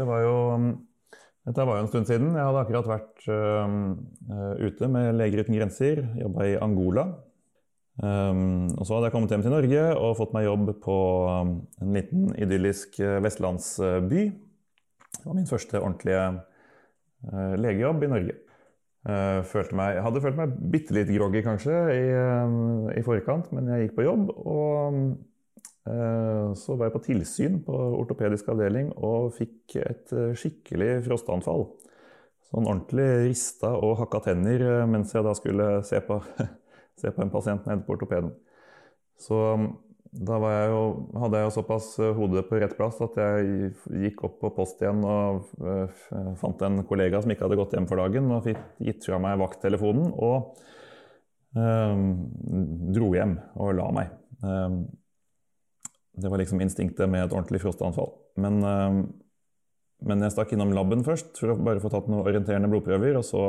Det var jo Dette var jo en stund siden. Jeg hadde akkurat vært uh, ute med Leger uten grenser. Jobba i Angola. Um, og så hadde jeg kommet hjem til Norge og fått meg jobb på um, en liten idyllisk vestlandsby. Det var min første ordentlige uh, legejobb i Norge. Uh, meg, jeg hadde følt meg bitte litt groggy kanskje i, i, forkant, men jeg gikk på jobb. Og Eh, så var jeg på tilsyn på ortopedisk avdeling og fikk et eh, skikkelig frostanfall. Sånn ordentlig rista og hakka tenner eh, mens jeg da skulle se på, se på en pasient nede på ortopeden. Så mm, da jeg jo, hadde jeg jo såpass hodet på rett plass at jeg gikk opp på post igjen og fant en kollega som ikke hadde gått hjem for dagen, og fikk gitt fra meg vakttelefonen og øh, dro hjem og la meg. Um, det var liksom instinktet med et ordentlig frostanfall. Men, eh, men, jeg stakk innom laben først for å bare få tatt noen orienterende blodprøver. Og så,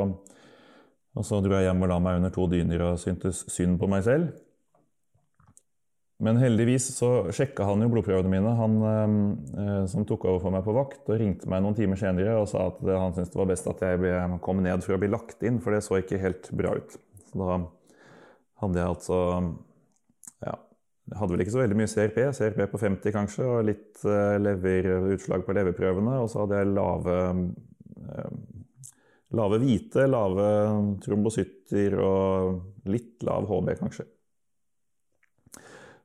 og så dro jeg hjem og la meg under to dyner og syntes synd på meg selv. Men heldigvis så sjekka han jo blodprøvene mine, han eh, som tok over for meg på vakt, og ringte meg noen timer senere og sa at han syntes det var best at jeg ble, kom ned for å bli lagt inn, for det så ikke helt bra ut. Så da hadde jeg altså hadde vel ikke så veldig mye CRP, CRP på 50 kanskje, og litt uh, leverutslag på leverprøvene. Og så hadde jeg lave, uh, lave hvite, lave trombosytter og litt lav HB kanskje.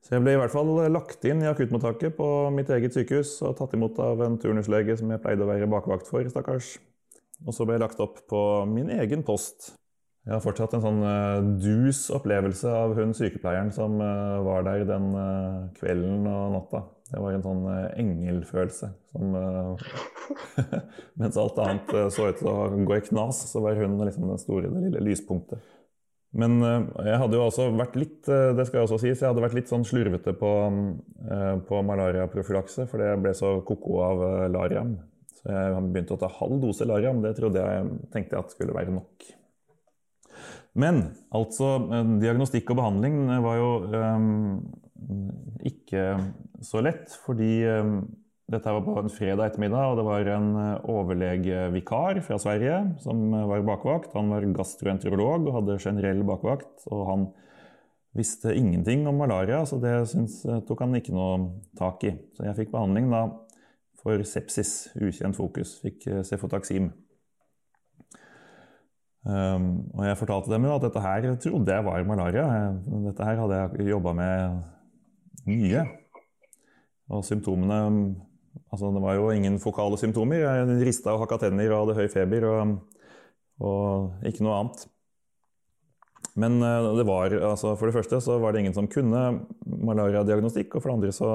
Så jeg ble i hvert fall lagt inn i akuttmottaket på mitt eget sykehus og tatt imot av en turnuslege som jeg pleide å være bakvakt for, stakkars. Og så ble jeg lagt opp på min egen post jeg har fortsatt en sånn uh, dus opplevelse av hun sykepleieren som uh, var der den uh, kvelden og natta. Det var en sånn engelfølelse. Som, mens alt annet så ut til å gå i knas, så var hun liksom den store, det lille lyspunktet. Men jeg hadde jo også vært litt det skal jeg også sies, jeg hadde vært litt sånn slurvete på, på malariaprofylakse, for det ble så ko-ko av Lariam. Så jeg begynte å ta halv dose Lariam. Det trodde jeg, tenkte at skulle være nok. Men altså, eh, diagnostikk og behandling eh, var jo um, ikke så lett, fordi um, dette var på en fredag ettermiddag, og det var en overlegevikar fra Sverige som var bakvakt. Han var gastroenterolog og hadde generell bakvakt, og han visste ingenting om malaria, så det syns, tok han ikke noe tak i. Så jeg fikk behandling da for sepsis, ukjent fokus. Fikk cefotaxim. Um, og jeg fortalte dem at dette her trodde jeg var malaria. Dette her hadde jeg jobba med mye. Og symptomene Altså, det var jo ingen fokale symptomer. Jeg rista og hakka tenner og hadde høy feber og, og ikke noe annet. Men uh, det var, altså for det første så var det ingen som kunne malariadiagnostikk, og for det andre så,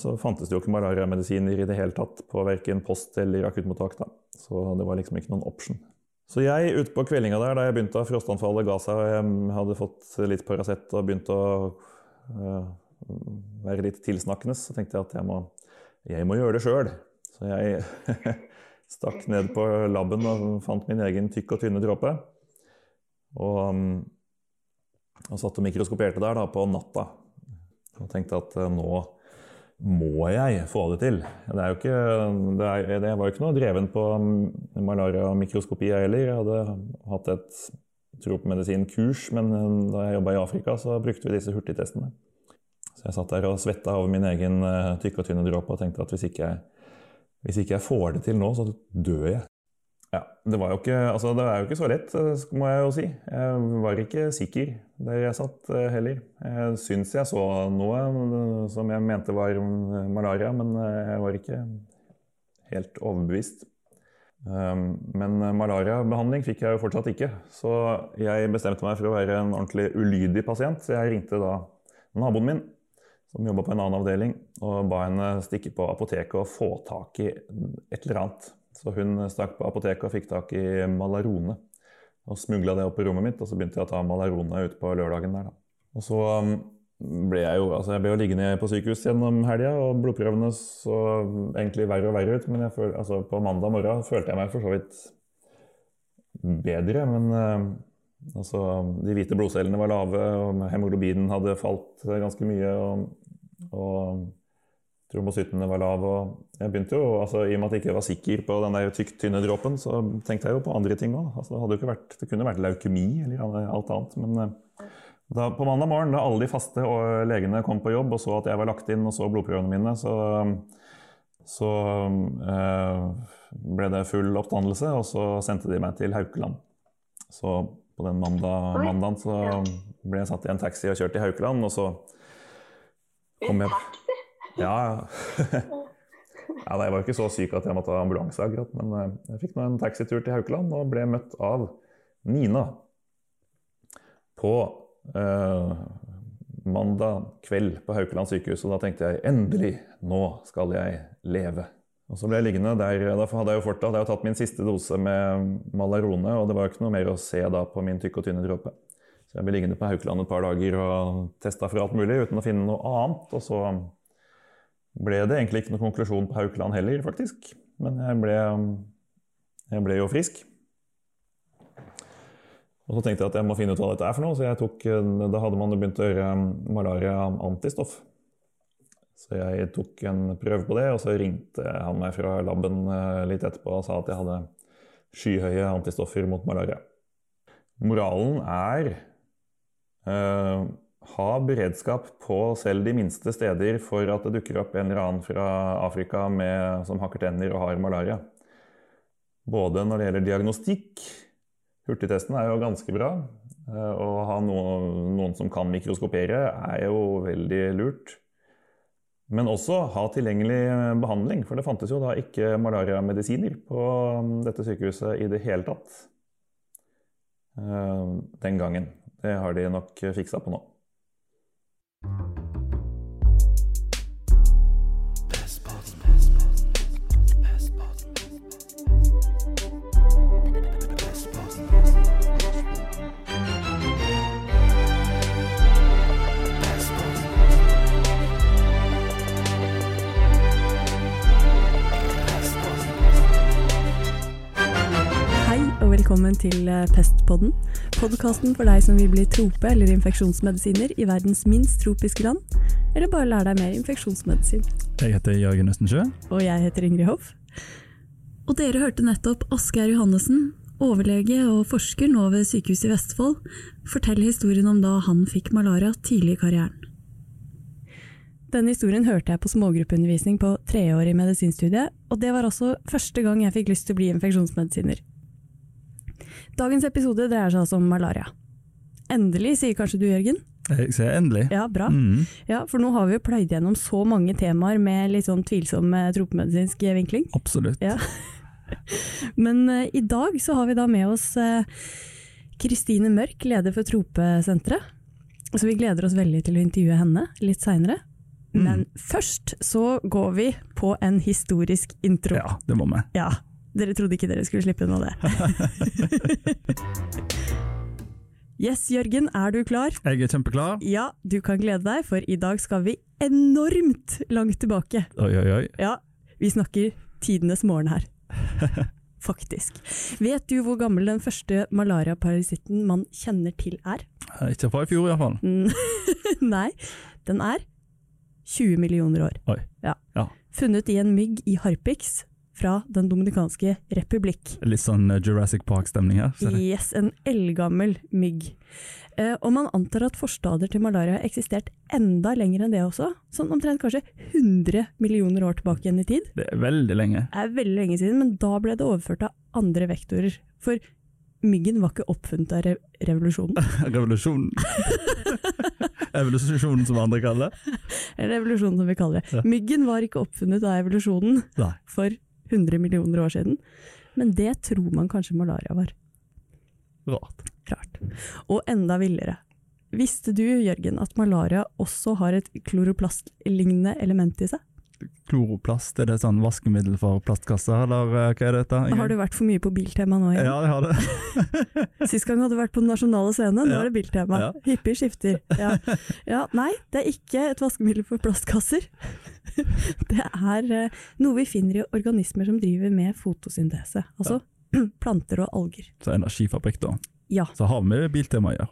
så fantes det jo ikke malariamedisiner i det hele tatt på verken post eller akuttmottak. da. Så det var liksom ikke noen option. Så jeg ute på kveldinga der, da jeg begynte å frostanfallet ga seg, og jeg hadde fått litt Paracet og begynte å uh, være litt tilsnakkende, så tenkte jeg at jeg må, jeg må gjøre det sjøl. Så jeg stakk ned på laben og fant min egen tykk og tynne dråpe. Og, og satt og mikroskoperte der da, på natta. Og tenkte at uh, nå må jeg få det til? Det, er jo ikke, det, er, det var jo ikke noe dreven på malaria-mikroskopi, jeg heller. Jeg hadde hatt et tropemedisinkurs, men eh, da jeg jobba i Afrika, så brukte vi disse hurtigtestene. Så jeg satt der og svetta over min egen uh, tykke og tynne dråpe og tenkte at hvis ikke, jeg, hvis ikke jeg får det til nå, så dør jeg. Ja, det, var jo ikke, altså det er jo ikke så lett, eh, må jeg jo si. Jeg var ikke sikker der jeg satt eh, heller. Jeg syns jeg så noe eh, som jeg mente var malaria, men jeg var ikke helt overbevist. Ehm, men malariabehandling fikk jeg jo fortsatt ikke, så jeg bestemte meg for å være en ordentlig ulydig pasient. Så jeg ringte da naboen min, som jobba på en annen avdeling, og ba henne stikke på apoteket og få tak i et eller annet så hun stakk på apoteket og fikk tak i Malarone. Og smugla det opp på rommet mitt, og så begynte jeg å ta Malarone ute på lørdagen der, da. Og så um, ble jeg jo altså jeg ble jo liggende på sykehus gjennom helga, og blodprøvene så egentlig verre og verre ut. Men føl, altså på mandag morgen følte jeg meg for så vidt bedre. Men uh, altså, de hvite blodcellene var lave, og hemoglobinen hadde falt ganske mye. Og, og trombocytene var lav. Og jeg begynte jo, altså I og med at jeg ikke var sikker på den der tykk, tynne dråpen, så tenkte jeg jo på andre ting òg. Altså, det, det kunne vært leukemi eller alt annet. Men eh, da, på mandag morgen, da alle de faste og legene kom på jobb og så at jeg var lagt inn og så blodprøvene mine, så, så eh, ble det full oppstandelse, og så sendte de meg til Haukeland. Så på den mandag, mandagen så ble jeg satt i en taxi og kjørt til Haukeland, og så kom jeg Ja, ja jeg var ikke så syk at jeg måtte ha ambulanse, akkurat, men eh, jeg fikk nå en taxitur til Haukeland og ble møtt av Nina på eh, mandag kveld på Haukeland sykehus. Og da tenkte jeg endelig, nå skal jeg leve. Og så ble jeg liggende der. Da hadde jeg jo fortalt, jeg hadde tatt min siste dose med Malarone, og det var ikke noe mer å se da på min tykke og tynne dråpe. Så jeg ble liggende på Haukeland et par dager og testa for alt mulig uten å finne noe annet. Og så ble det egentlig ikke noen konklusjon på Haukeland heller, faktisk. Men jeg ble, jeg ble jo frisk. Og så tenkte jeg at jeg må finne ut hva dette er for noe, så tok, da hadde man begynt å gjøre malaria-antistoff. Så jeg tok en prøve på det, og så ringte han meg fra laben eh, litt etterpå og sa at jeg hadde skyhøye antistoffer mot malaria. Moralen er Uh, ha beredskap på selv de minste steder for at det dukker opp en eller annen fra Afrika med, som hakker tenner og har malaria. Både når det gjelder diagnostikk Hurtigtesten er jo ganske bra. Uh, å ha noen, noen som kan mikroskopere, er jo veldig lurt. Men også ha tilgjengelig behandling, for det fantes jo da ikke malariamedisiner på um, dette sykehuset i det hele tatt uh, den gangen. Det har de nok fiksa på nå. Thank you. Velkommen til eh, Pestpodden. Podkasten for deg som vil bli trope- eller infeksjonsmedisiner i verdens minst tropiske land, eller bare lære deg mer infeksjonsmedisin. Jeg heter Jørgen Østensjø. Og jeg heter Ingrid Hoff. Og dere hørte nettopp Asgeir Johannessen, overlege og forsker nå ved Sykehuset i Vestfold, fortelle historien om da han fikk malaria tidlig i karrieren. Denne historien hørte jeg på smågruppeundervisning på treårig medisinstudiet, og det var også første gang jeg fikk lyst til å bli infeksjonsmedisiner. Dagens episode dreier seg altså om malaria. Endelig, sier kanskje du Jørgen? Jeg sier endelig. Ja, bra. Mm. Ja, For nå har vi jo pløyd gjennom så mange temaer med litt sånn tvilsom eh, tropemedisinsk vinkling. Absolutt. Ja. Men uh, i dag så har vi da med oss eh, Kristine uh, Mørk, leder for Tropesenteret. Så vi gleder oss veldig til å intervjue henne litt seinere. Mm. Men først så går vi på en historisk intro. Ja, det må vi. Ja, dere trodde ikke dere skulle slippe unna det. yes, Jørgen, er du klar? Jeg er kjempeklar. Ja, du kan glede deg, for i dag skal vi enormt langt tilbake. Oi, oi, oi. Ja, vi snakker tidenes morgen her. Faktisk. Vet du hvor gammel den første malariaparasitten man kjenner til er? Eh, ikke fra i fjor, iallfall. Nei, den er 20 millioner år. Oi. Ja. ja. Funnet i en mygg i Harpix, fra Den dominikanske republikk. Litt sånn eh, Jurassic Park-stemning her? Yes, en eldgammel mygg. Eh, og man antar at forstader til malaria har eksistert enda lenger enn det også. Sånn omtrent kanskje 100 millioner år tilbake igjen i tid. Det er veldig lenge. Det er veldig lenge siden, men da ble det overført av andre vektorer. For myggen var ikke oppfunnet av re revolusjonen. revolusjonen? Evolusjonen, som andre kaller det? Revolusjonen, som vi kaller det. Myggen var ikke oppfunnet av evolusjonen Nei. for 100 millioner år siden. Men det tror man kanskje malaria var. Rart. Rart. Og enda villere. Visste du, Jørgen, at malaria også har et kloroplastlignende element i seg? Kloroplast, er det sånn vaskemiddel for plastkasser, eller eh, hva er dette? Har du vært for mye på Biltema nå igjen? Ja, jeg har det. Sist gang hadde du vært på Den nasjonale scene, nå ja. er det Biltema. Ja. Hyppig skifter. Ja. ja. Nei, det er ikke et vaskemiddel for plastkasser. Det er uh, noe vi finner i organismer som driver med fotosyntese, altså planter og alger. Så energifabrikk, da. Ja. Så har vi Biltema å gjøre.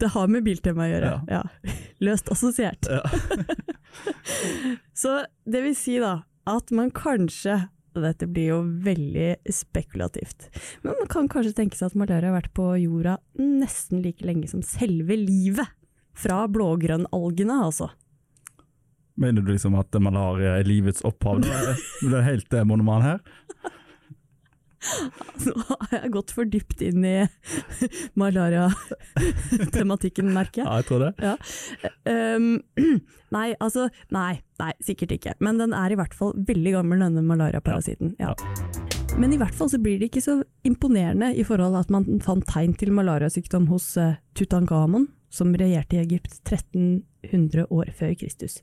Det har med Biltema å gjøre, ja. Løst assosiert. Ja. Så det vil si da, at man kanskje og dette blir jo veldig spekulativt. Men man kan kanskje tenke seg at malaria har vært på jorda nesten like lenge som selve livet. Fra blågrønnalgene, altså. Mener du liksom at malaria er livets opphav? Det er helt det monoman her. Nå har jeg gått for dypt inn i malaria-tematikken, merker jeg. Ja, jeg tror det. Ja. Um, nei, altså nei, nei, sikkert ikke. Men den er i hvert fall veldig gammel, denne malariaparasitten. Ja. Men i hvert fall så blir det ikke så imponerende i forhold til at man fant tegn til malariasykdom hos uh, Tutankhamon, som regjerte i Egypt 1300 år før Kristus.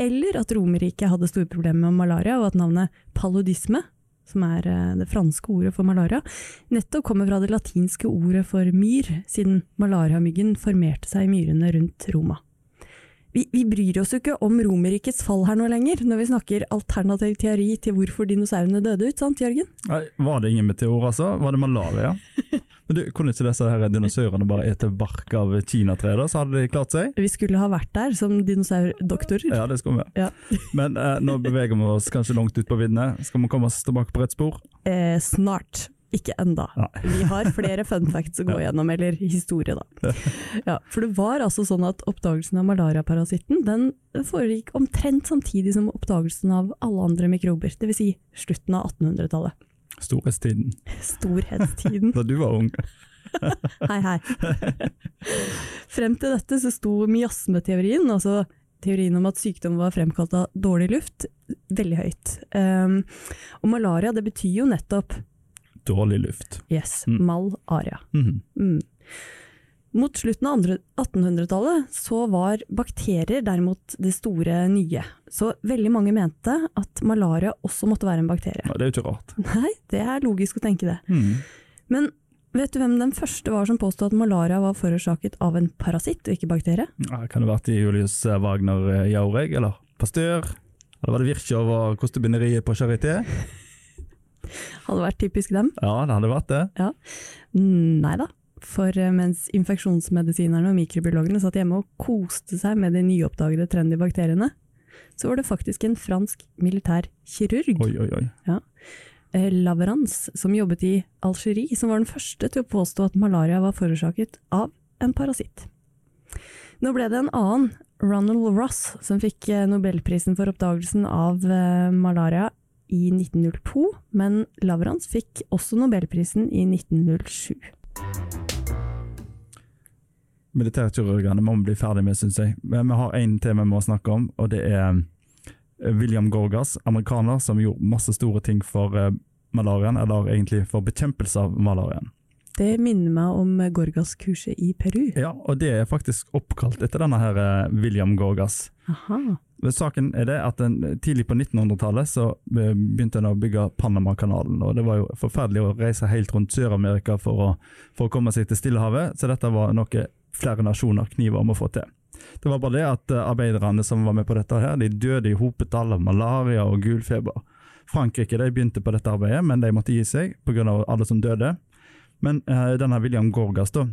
Eller at Romerriket hadde store problemer med malaria, og at navnet paludisme, som er uh, det franske ordet for malaria, nettopp kommer fra det latinske ordet for myr, siden malariamyggen formerte seg i myrene rundt Roma vi, vi, bryr oss jo ikke om Romerrikets fall her nå lenger, når vi snakker alternativ teori til hvorfor dinosaurene døde ut, sant Jørgen? Nei, var det ingen meteor, altså? Var det malaria? Men du, Kunne ikke disse her dinosaurene bare ete bark av kinatreet, så hadde de klart seg? Vi skulle ha vært der som dinosaurdoktorer. Ja, det skulle vi. Ja. Men eh, nå beveger vi oss kanskje langt ut på viddene. Skal vi komme oss tilbake på rett spor? Eh, snart. Ikke enda. Vi har flere fun facts å gå gjennom, eller historie, da. Ja, for det var altså sånn at oppdagelsen av malariaparasitten den foregikk omtrent samtidig som oppdagelsen av alle andre mikrober, dvs. Si slutten av 1800-tallet. Storhetstiden. Storhetstiden. da du var ung. hei, hei. Frem til dette så sto miasmeteorien, altså teorien om at sykdom var fremkalt av dårlig luft, veldig høyt. Um, og malaria det betyr jo nettopp dårlig luft. Yes, mm. malaria. Mm. Mm. Mot slutten av 1800-tallet så var bakterier derimot det store nye. Så veldig mange mente at malaria også måtte være en bakterie. Ja, det er jo ikke rart. Nei, det er logisk å tenke det. Mm. Men vet du hvem den første var som påstod at malaria var forårsaket av en parasitt og ikke bakterie? Ja, kan det vært Julius Wagner Jaureg, eller Pasteur? Eller var det Virchow og kostebinderiet på Charité? Hadde vært typisk dem. Ja, det hadde vært det. Ja. Nei da. For eh, mens infeksjonsmedisinerne og mikrobiologene satt hjemme og koste seg med de nyoppdagede trendy bakteriene, så var det faktisk en fransk militær kirurg, oi, oi, oi. Ja, eh, Laverance, som jobbet i Algerie, som var den første til å påstå at malaria var forårsaket av en parasitt. Nå ble det en annen, Ronald Ross, som fikk eh, nobelprisen for oppdagelsen av malaria i 1902, men Lavrans fikk også nobelprisen i 1907. Militærkirurgene må vi bli ferdig med, syns jeg. Men vi har én tema vi må snakke om, og det er eh, William Gorgas, amerikaner som gjorde masse store ting for malarien, malariaen, eller egentlig for bekjempelse av malariaen. Det minner meg om Gorgas-kurset i Peru. Ja, og det er faktisk oppkalt etter denne her eh, William Gorgas. Aha. Saken er det at den, Tidlig på 1900-tallet så begynte en å bygge Panamakanalen. og Det var jo forferdelig å reise helt rundt Sør-Amerika for, for, å komme seg til Stillehavet, så dette var noe flere nasjoner kniver om å få til. Det var bare det at eh, arbeiderne som var med på dette, her, de døde i hopetall av malaria og gulfeber. Frankrike de begynte på dette arbeidet, men de måtte gi seg pga. alle som døde. Men uh, denne William Gorgas, da,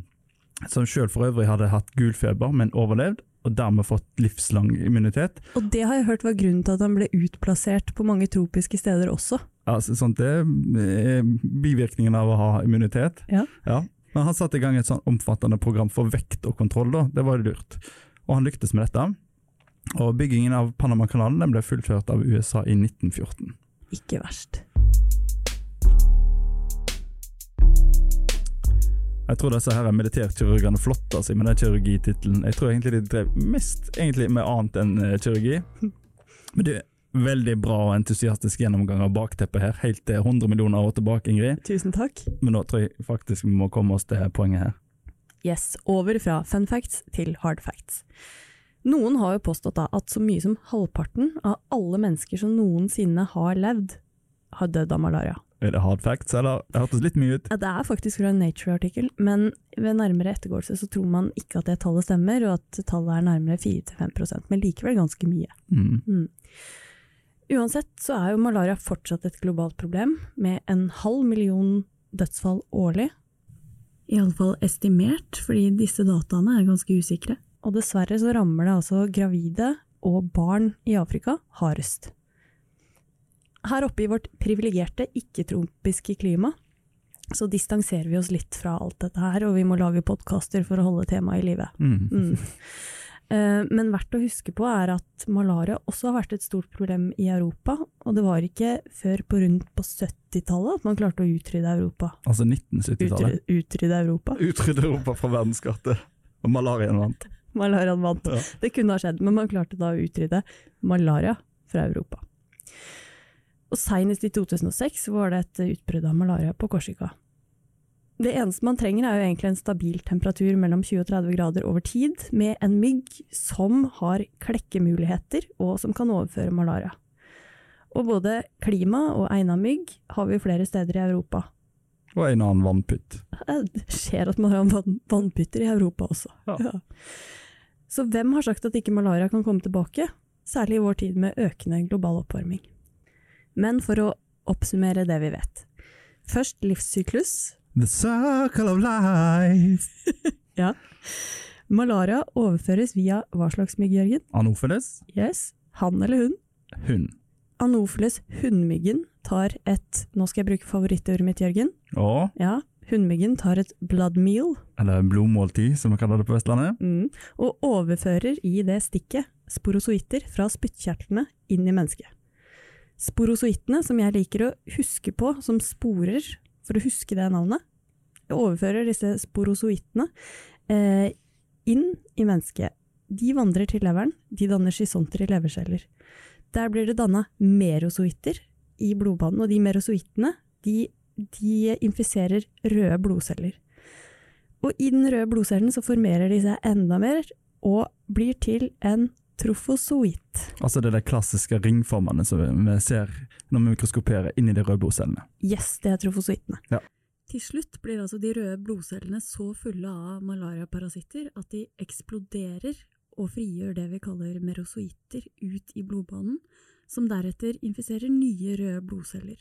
som sjøl for øvrig hadde hatt gulfeber, men overlevd, og dermed fått livslang immunitet. Og det har jeg hørt var grunnen til at han ble utplassert på mange tropiske steder også. Ja, sånt det er bivirkningen av å ha immunitet. Ja. ja. Men han satte i gang et sånn omfattende program for vekt og kontroll, da. Det var lurt. Og han lyktes med dette. Og byggingen av Panamakanalen ble fullført av USA i 1914. Ikke verst. Jeg tror disse her militærkirurgene flotter seg med den kirurgitittelen. Jeg tror egentlig de drev mest egentlig med annet enn uh, kirurgi. Men det er veldig bra og entusiastisk gjennomgang av bakteppet her, helt til 100 millioner år tilbake, Ingrid. Tusen takk. Men nå tror jeg faktisk vi må komme oss til poenget her. Yes, over fra fun facts til hard facts. Noen har jo påstått at så mye som halvparten av alle mennesker som noensinne har levd, har dødd av malaria. Er det hard facts, eller? Det hørtes litt mye ut. Ja, det er faktisk fra en Nature-artikkel, men ved nærmere ettergåelse så tror man ikke at det tallet stemmer, og at tallet er nærmere 4-5 men likevel ganske mye. Mm. Mm. Uansett så er jo malaria fortsatt et globalt problem, med en halv million dødsfall årlig. Iallfall estimert, fordi disse dataene er ganske usikre. Og dessverre så rammer det altså gravide, og barn i Afrika hardest. Her oppe i vårt privilegerte, ikke-tropiske klima så distanserer vi oss litt fra alt dette her, og vi må lage podkaster for å holde temaet i live. Mm. Mm. Eh, Men verdt å huske på er at malaria også har vært et stort problem i Europa, og det var ikke før på rundt på 70-tallet at man klarte å utrydde Europa. Altså 1970-tallet. Utrydde, utrydde Europa. Utrydde Europa fra verdenskartet, og malariaen vant. Malariaen vant. Ja. Det kunne ha skjedd, men man klarte da å utrydde malaria fra Europa. Og Senest i 2006 var det et utbrudd av malaria på Korsika. Det eneste man trenger er jo egentlig en stabil temperatur mellom 20 og 30 grader over tid, med en mygg som har klekkemuligheter og som kan overføre malaria. Og både klima og einamygg har vi flere steder i Europa. Og en annen vannpytt. Det skjer at man har vannpytter i Europa også. Ja. Så hvem har sagt at ikke malaria kan komme tilbake? Særlig i vår tid med økende global oppvarming. Men for å oppsummere det vi vet. Først livssyklus. The circle of life. ja. Malaria overføres via hva slags mygg, Jørgen? Anopheles, Yes, han eller hun? Hun. Anopheles hunnmyggen tar et Nå skal jeg bruke favorittordet mitt, Jørgen. Åh. Ja, hunnmyggen tar et blood meal eller blodmåltid, som vi kaller det på Vestlandet. mm, og overfører i det stikket sporozoitter fra spyttkjertlene inn i mennesket. Sporozoittene, som jeg liker å huske på som sporer, for å huske det navnet, overfører disse sporozoittene eh, inn i mennesket. De vandrer til leveren, de danner skisonter i leverceller. Der blir det danna merozoitter i blodbanen, og de merozoittene de, de infiserer røde blodceller. Og i den røde blodcellen så formerer de seg enda mer, og blir til en trofozoitt. Altså det er de klassiske ringformene som vi ser når vi mikroskoperer inn i de røde blodcellene. Yes, det er trofozoittene. Til slutt blir altså de røde blodcellene så fulle av malariaparasitter at de eksploderer og frigjør det vi kaller merozoitter ut i blodbanen, som deretter infiserer nye røde blodceller.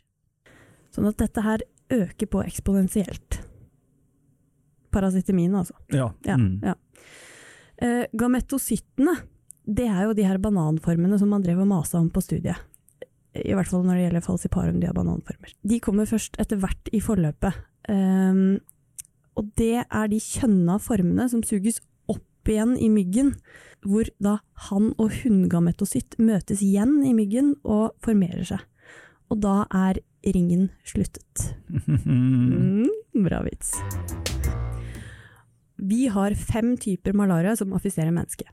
Sånn at dette her øker på eksponentielt. Parasitemin, altså. Ja. Ja, Mm. ja. Eh, gametocyttene, det er jo de her bananformene som man drev og masa om på studiet. I hvert fall når det gjelder falsiparum, de har bananformer. De kommer først etter hvert i forløpet. Um, og det er de kjønna formene som suges opp igjen i myggen, hvor da han- og hunngametocytt møtes igjen i myggen og formerer seg. Og da er ringen sluttet. Mm, bra vits. Vi har fem typer malaria som affiserer mennesket.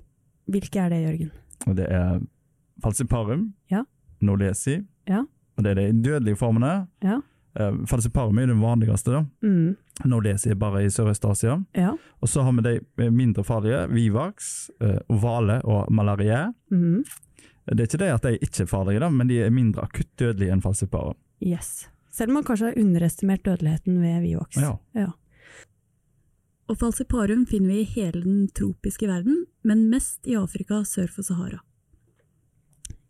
Hvilke er det, Jørgen? Og det er falsiparum, Ja. nolesi, Ja. og det er de dødelige formene. Ja. Uh, falsiparum er den vanligste, da. Mm. Nolesi er bare i Sørøst-Asia. Ja. Og så har vi de mindre farlige, vivax, uh, ovale og malaria. Mm. Det er ikke det at de ikke er farlige, da, men de er mindre akutt dødelige enn falsiparum. Yes. Selv om man kanskje har underestimert dødeligheten ved Vivax. Ja. Ja. Og falsiparum finner vi i hele den tropiske verden, men mest i Afrika sør for Sahara.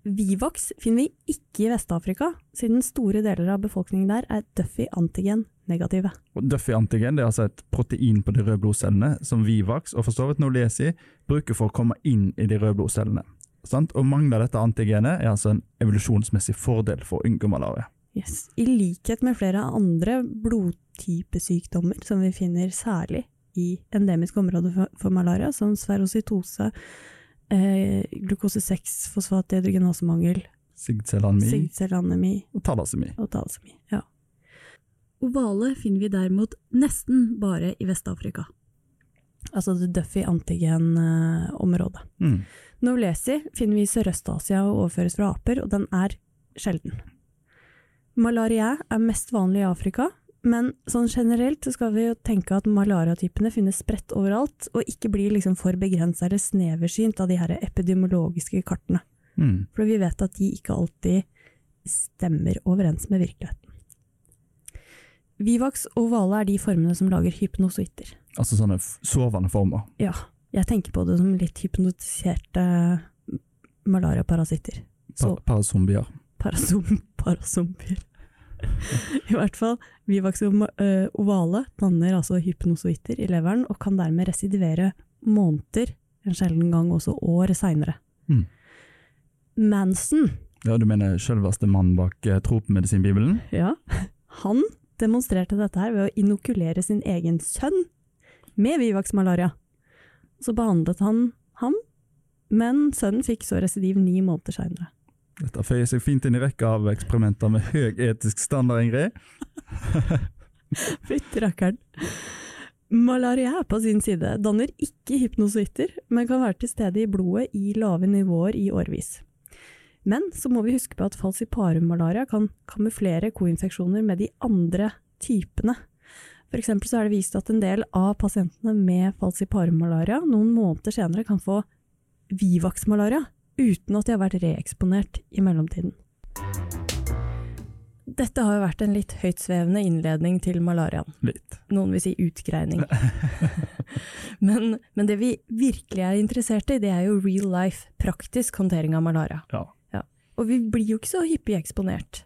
Vivax finner vi ikke i Vest-Afrika, siden store deler av befolkningen der er Duffy-antigen-negative. Og Duffy-antigen det er altså et protein på de røde blodcellene som Vivax og for så vidt Nolesi bruker for å komme inn i de røde blodcellene. Sant? Og Mangler dette antigenet er altså en evolusjonsmessig fordel for å unngå malaria. Yes. I likhet med flere andre blodtypesykdommer som vi finner særlig i endemiske områder for, for malaria, som sferocytose, eh, glukose 6-fosfat dehydrogenasemangel, Sigdcellanemi sigdcellanemi og talasemi. og thalasemi. Ja. Ovale finner vi derimot nesten bare i Vest-Afrika. Altså det Duffy-antigen-området. Mm. Novlesi finner vi i Sørøst-Asia og overføres fra aper, og den er sjelden. Malaria er mest vanlig i Afrika, men sånn generelt så skal vi jo tenke at malariatypene finnes spredt overalt, og ikke blir liksom for begrensa eller sneversynt av de her epidemiologiske kartene. Mm. For vi vet at de ikke alltid stemmer overens med virkeligheten. Vivax og ovale er de formene som lager hypnosoitter. Altså sånne sovende former. Ja, jeg tenker på det som litt hypnotiserte malariaparasitter. Pa parasombier. parasom, parasombier. I hvert fall, Vivax og øh, ovale danner altså hypnosoitter i leveren, og kan dermed residivere måneder, en sjelden gang også år seinere. Mm. Manson. Ja, Du mener selveste mannen bak eh, tropemedisinbibelen? Ja, han demonstrerte dette her ved å inokulere sin egen sønn med Vivax-malaria. Så behandlet han ham, men sønnen fikk så residiv ni måneder seinere. Dette føyer seg fint inn i rekka av eksperimenter med høy etisk standard, Ingrid. Fytti rakkeren. Malaria på sin side danner ikke hypnosoitter, men kan være til stede i blodet i lave nivåer i årevis. Men så må vi huske på at falsiparum-malaria kan kamuflere koinfeksjoner med de andre typene. For eksempel så er det vist at en del av pasientene med falsiparum-malaria noen måneder senere kan få Vivax-malaria, uten at de har vært reeksponert i mellomtiden. Dette har jo vært en litt høytsvevende innledning til malariaen. Litt. Noen vil si utgreining. men, men, det vi virkelig er interessert i, det er jo real life, praktisk håndtering av malaria. Ja. ja. Og vi blir jo ikke så hyppig eksponert.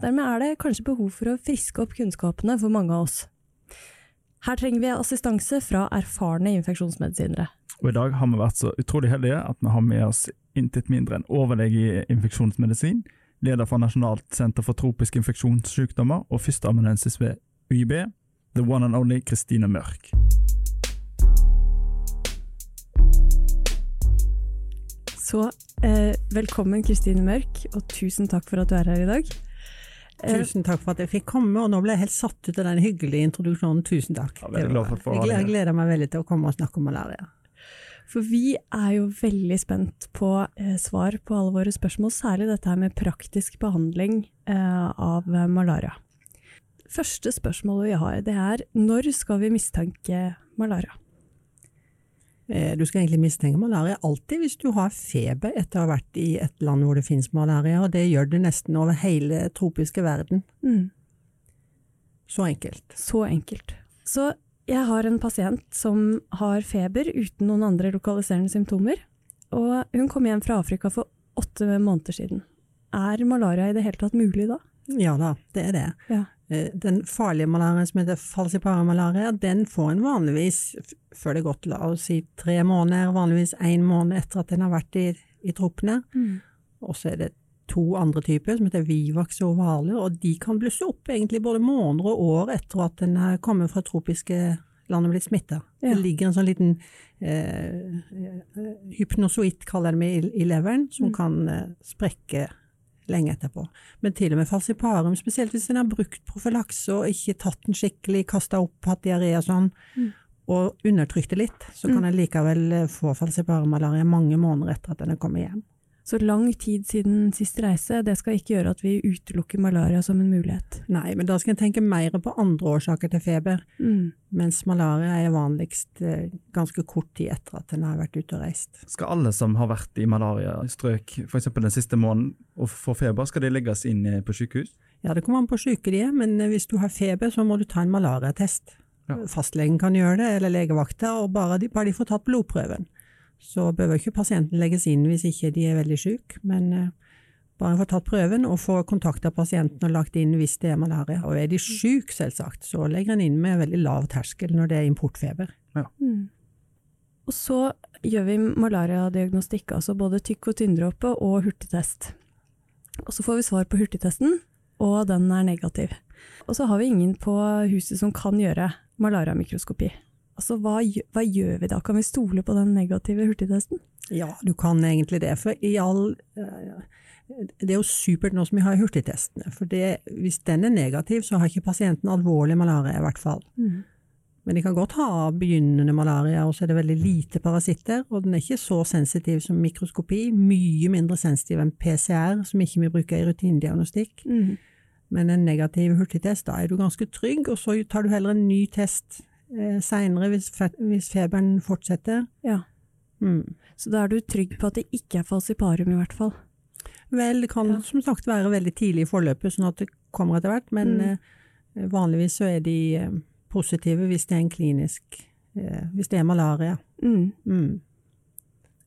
Dermed er det kanskje behov for å friske opp kunnskapene for mange av oss. Her trenger vi assistanse fra erfarne infeksjonsmedisinere. Og I dag har vi vært så utrolig heldige at vi har med oss intet mindre enn overlege i infeksjonsmedisin, leder for Nasjonalt senter for tropiske infeksjonssykdommer og førsteamanuensis ved UiB, the one and only Kristine Mørk. Så eh, velkommen Kristine Mørk, og tusen takk for at du er her i dag. Eh, tusen takk for at jeg fikk komme, og nå ble jeg helt satt ut av den hyggelige introduksjonen. Tusen takk. Ja, jeg gleder meg veldig til å komme og snakke om malaria. For vi er jo veldig spent på eh, svar på alle våre spørsmål, særlig dette her med praktisk behandling eh, av malaria. Første spørsmålet vi har, det er når skal vi mistenke malaria? Eh, du skal egentlig mistenke malaria alltid hvis du har feber etter å ha vært i et land hvor det finnes malaria, og det gjør det nesten over hele tropiske verden. Mm. Så enkelt. Så enkelt. Så jeg har en pasient som har feber uten noen andre lokaliserende symptomer, og hun kom hjem fra Afrika for åtte måneder siden. Er malaria i det hele tatt mulig da? Ja da, det er det. Ja. Eh, den farlige malariaen som heter falsiparamalaria, den får en vanligvis før det er gått la oss si tre måneder, vanligvis én måned etter at den har vært i, i troppene. Mm. Og så er det to andre typer, som heter Vivax og ovaler, og de kan blusse opp egentlig både måneder og år etter at den har kommet fra tropiske land og blitt smitta. Ja. Det ligger en sånn liten eh, eh hypnosoitt, kaller de det, i, i leveren, som mm. kan eh, sprekke lenge etterpå. Men til og med falsiparum, spesielt hvis en har brukt profylakse og ikke tatt den skikkelig, kasta opp, hatt diaré og sånn, mm. og undertrykt det litt, så kan mm. en likevel eh, få falsiparumalaria mange måneder etter at en er kommet hjem. Så lang tid siden sist reise, det skal ikke gjøre at vi utelukker malaria som en mulighet. Nei, men da skal en tenke mer på andre årsaker til feber, mm. mens malaria er vanligst eh, ganske kort tid etter at en har vært ute og reist. Skal alle som har vært i malariastrøk f.eks. den siste måneden og får feber, skal de legges inn eh, på sykehus? Ja, det kommer an på syke de er, men eh, hvis du har feber, så må du ta en malariatest. Ja. Fastlegen kan gjøre det, eller legevakta, og bare de, bare de får tatt blodprøven så behøver ikke pasienten legges inn hvis ikke de er veldig syke, men eh, bare få tatt prøven og få kontakta pasienten og lagt inn hvis det er malaria. Og er de syke, selvsagt, så legger en inn med veldig lav terskel når det er importfeber. Ja. Mm. Og så gjør vi malariadiagnostikk, altså både tykk- og tynndråpe og hurtigtest. Og så får vi svar på hurtigtesten, og den er negativ. Og så har vi ingen på huset som kan gjøre malariamikroskopi. Altså, hva, hva, gjør vi da? Kan vi stole på den negative hurtigtesten? Ja, du kan egentlig det. For i all eh, Det er jo supert nå som vi har hurtigtestene. For det, hvis den er negativ, så har ikke pasienten alvorlig malaria, i hvert fall. Mm. Men de kan godt ha begynnende malaria, og så er det veldig lite parasitter. Og den er ikke så sensitiv som mikroskopi. Mye mindre sensitiv enn PCR, som ikke vi bruker i rutinediagnostikk. Mm. Men en negativ hurtigtest, da er du ganske trygg, og så tar du heller en ny test eh, seinere hvis, hvis, feberen fortsetter. Ja. Mm. Så da er du trygg på at det ikke er falsiparum, i hvert fall? Vel, det kan ja. som sagt være veldig tidlig i forløpet, sånn at det kommer etter hvert, men mm. eh, vanligvis så er de eh, positive hvis det er en klinisk eh, Hvis det er malaria. Mm. mm.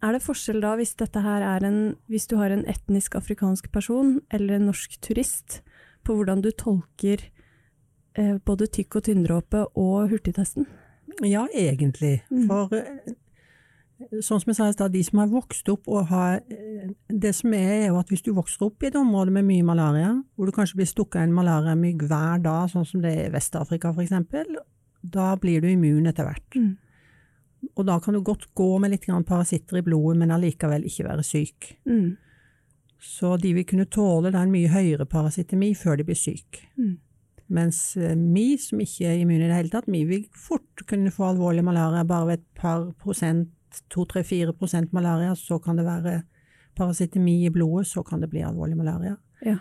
Er det forskjell da hvis dette her er en Hvis du har en etnisk afrikansk person eller en norsk turist, på hvordan du tolker både tykk- og tynndråpe og hurtigtesten? Ja, egentlig. Mm. For eh, sånn som jeg sa i stad, de som har vokst opp og har eh, Det som er, er jo at hvis du vokser opp i et område med mye malaria, hvor du kanskje blir stukket av en malariamygg hver dag, sånn som det er i Vest-Afrika eksempel, da blir du immun etter hvert. Mm. Og da kan du godt gå med litt parasitter i blodet, men allikevel ikke være syk. Mm. Så de vil kunne tåle den en mye høyere parasitemi før de blir syke. Mm. Mens eh, vi som ikke er immune i det hele tatt, vi vil fort kunne få alvorlig malaria bare ved et par prosent, to, tre, fire prosent malaria, så kan det være parasitemi i blodet, så kan det bli alvorlig malaria. Ja.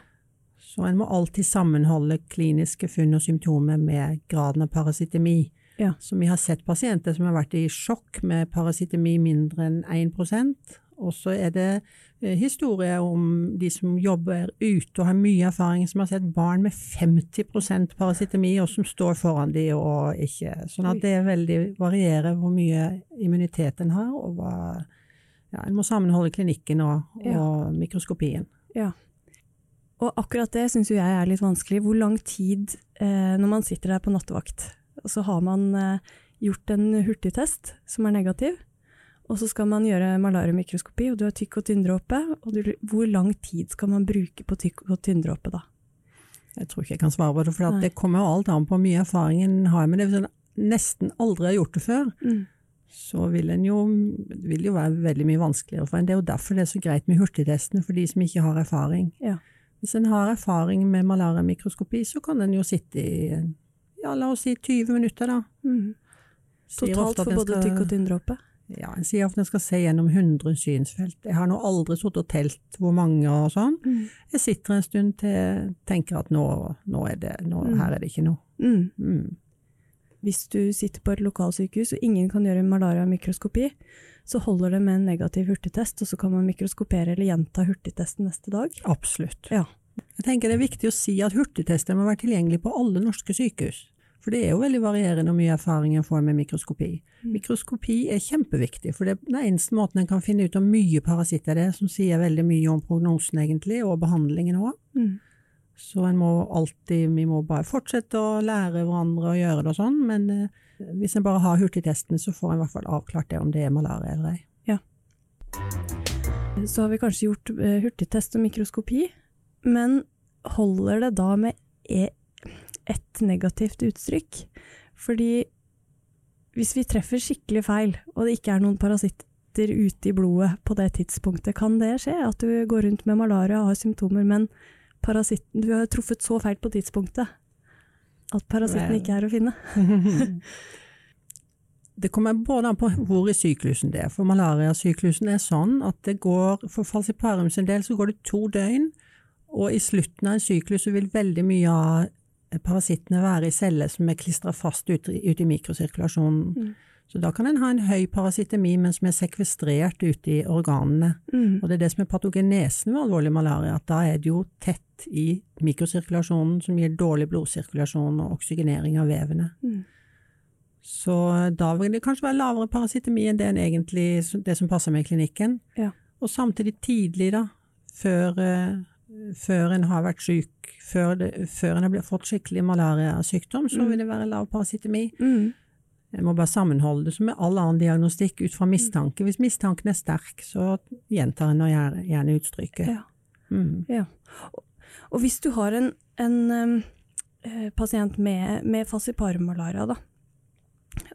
Så en må alltid sammenholde kliniske funn og symptomer med graden av parasitemi. Ja. Så vi har sett pasienter som har vært i sjokk med parasitemi mindre enn 1 og så er det eh, historier om de som jobber ute og har mye erfaring, som har sett barn med 50% parasitemi, og som står foran de og ikke Sånn at det er veldig varierer hvor mye immunitet en har, og hva ja, En må sammenholde klinikken og, og Ja. mikroskopien. Ja. Og akkurat det syns jo jeg er litt vanskelig. Hvor lang tid eh, når man sitter der på nattevakt, og så har man eh, gjort en hurtigtest som er negativ, og så skal man gjøre malariamikroskopi, og du har tykk og tynndråpe, og du, hvor lang tid skal man bruke på tykk og tynndråpe da? Jeg tror ikke jeg kan svare på det, for Nei. det kommer jo alt an på hvor mye erfaring en har med det. Hvis en nesten aldri har gjort det før, så vil, en jo, det vil jo være veldig mye vanskeligere for en. Det er jo derfor det er så greit med hurtigtestene, for de som ikke har erfaring. Ja. Hvis en har erfaring med malariamikroskopi, så kan en jo sitte i ja, la oss si 20 minutter, da. Mm. Totalt for både tykk og tynndråpe? Ja, en sier ofte en skal se gjennom 100 synsfelt. Jeg har nå aldri sittet og telt hvor mange og sånn. Jeg sitter en stund til jeg tenker at nå, nå er det, nå, Mm. her er det ikke noe. Mm. Mm. Hvis du sitter på et lokalsykehus og ingen kan gjøre malaria-mikroskopi, så holder det med en negativ hurtigtest, og så kan man mikroskopere eller gjenta hurtigtesten neste dag. Absolutt. Ja. Jeg tenker det er viktig å si at hurtigtester må være tilgjengelig på alle norske sykehus. For det er jo veldig varierende hvor mye erfaring en får med mikroskopi. Mm. Mikroskopi er kjempeviktig, for det er den eneste måten en kan finne ut om mye parasitter det er, som sier veldig mye om prognosen egentlig, og behandlingen òg. Mm. Så en må alltid, vi må bare fortsette å lære hverandre å gjøre det og sånn, men eh, hvis en bare har hurtigtesten, så får en i hvert fall avklart det om det er malaria eller ei. Ja. Så har vi kanskje gjort eh, hurtigtest og mikroskopi, men holder det da med e ett negativt uttrykk? Fordi hvis vi treffer skikkelig feil, og det ikke er noen parasitter ute i blodet på det tidspunktet, kan det skje? At du går rundt med malaria og har symptomer, men parasitten, du har truffet så feil på tidspunktet at parasitten ikke er å finne? Det kommer både an på hvor i syklusen det er. For malariasyklusen er sånn at det går, for falsiparum sin del så går det to døgn, og i slutten av en syklus så vil veldig mye av parasittene være i celler som er klistra fast ute ute i mikrosirkulasjonen. Mm. Så da kan en ha en høy parasittemi, men som er sekvestrert ute i organene. Mm. Og det er det som er patogenesen ved alvorlig malaria, at da er det jo tett i mikrosirkulasjonen som gir dårlig blodsirkulasjon og oksygenering av vevene. Mm. Så da vil det kanskje være lavere parasittemi enn det, en egentlig, det som passer med klinikken. Ja. Og samtidig tidlig, da, før, eh, før en har vært syk, før, det, før en har fått skikkelig malariasykdom, så Mm. vil det være lav parasitemi. Mm. En må bare sammenholde det som med all annen diagnostikk ut fra mistanke. Hvis mistanken er sterk, så gjentar en gjerne, utstrykket. Ja. Mm. Ja. Og, hvis du har en, en eh, pasient med, med falciparum-malaria, da,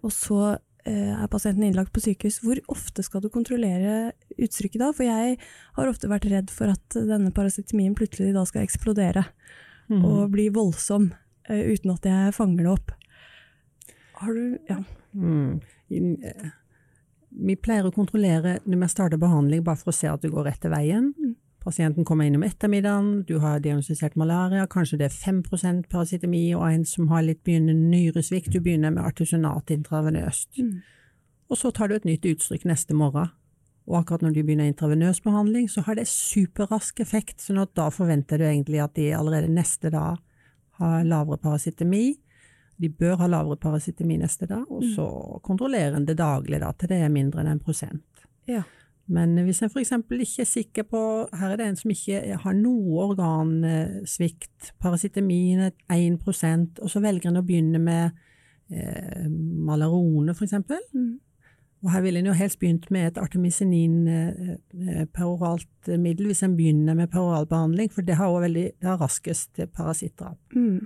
og så er pasienten innlagt på sykehus, hvor ofte skal du kontrollere uttrykket da? For jeg har ofte vært redd for at denne parasitemien plutselig da skal eksplodere Mm. og bli voldsom eh, uten at jeg fanger det opp. Har du Ja. Mm. Eh, Vi pleier å kontrollere når vi starter behandling, bare for å se at det går rett til veien. Mm. Pasienten kommer inn om ettermiddagen, du har diagnostisert malaria, kanskje det er 5% parasitemi og en som har litt begynnende nyresvikt, du begynner med artisunat intravenøst. Mm. Og så tar du et nytt utstrykk neste morgen. Og akkurat når du begynner intravenøs behandling, så har det superrask effekt, sånn at da forventer du egentlig at de allerede neste dag har lavere parasitemi. De bør ha lavere parasitemi neste dag, og så kontrollerer en det daglig da, til det er mindre enn en prosent. Ja. Men hvis en f.eks. ikke er sikker på Her er det en som ikke har noe organsvikt, parasitemien er 1% og så velger en å begynne med eh, Malarone f.eks., Mm. Og her ville en jo helst begynt med et artemisinin eh, peroralt middel, hvis en begynner med peroralbehandling, for det har også veldig, det har raskest parasittdrap. Mm.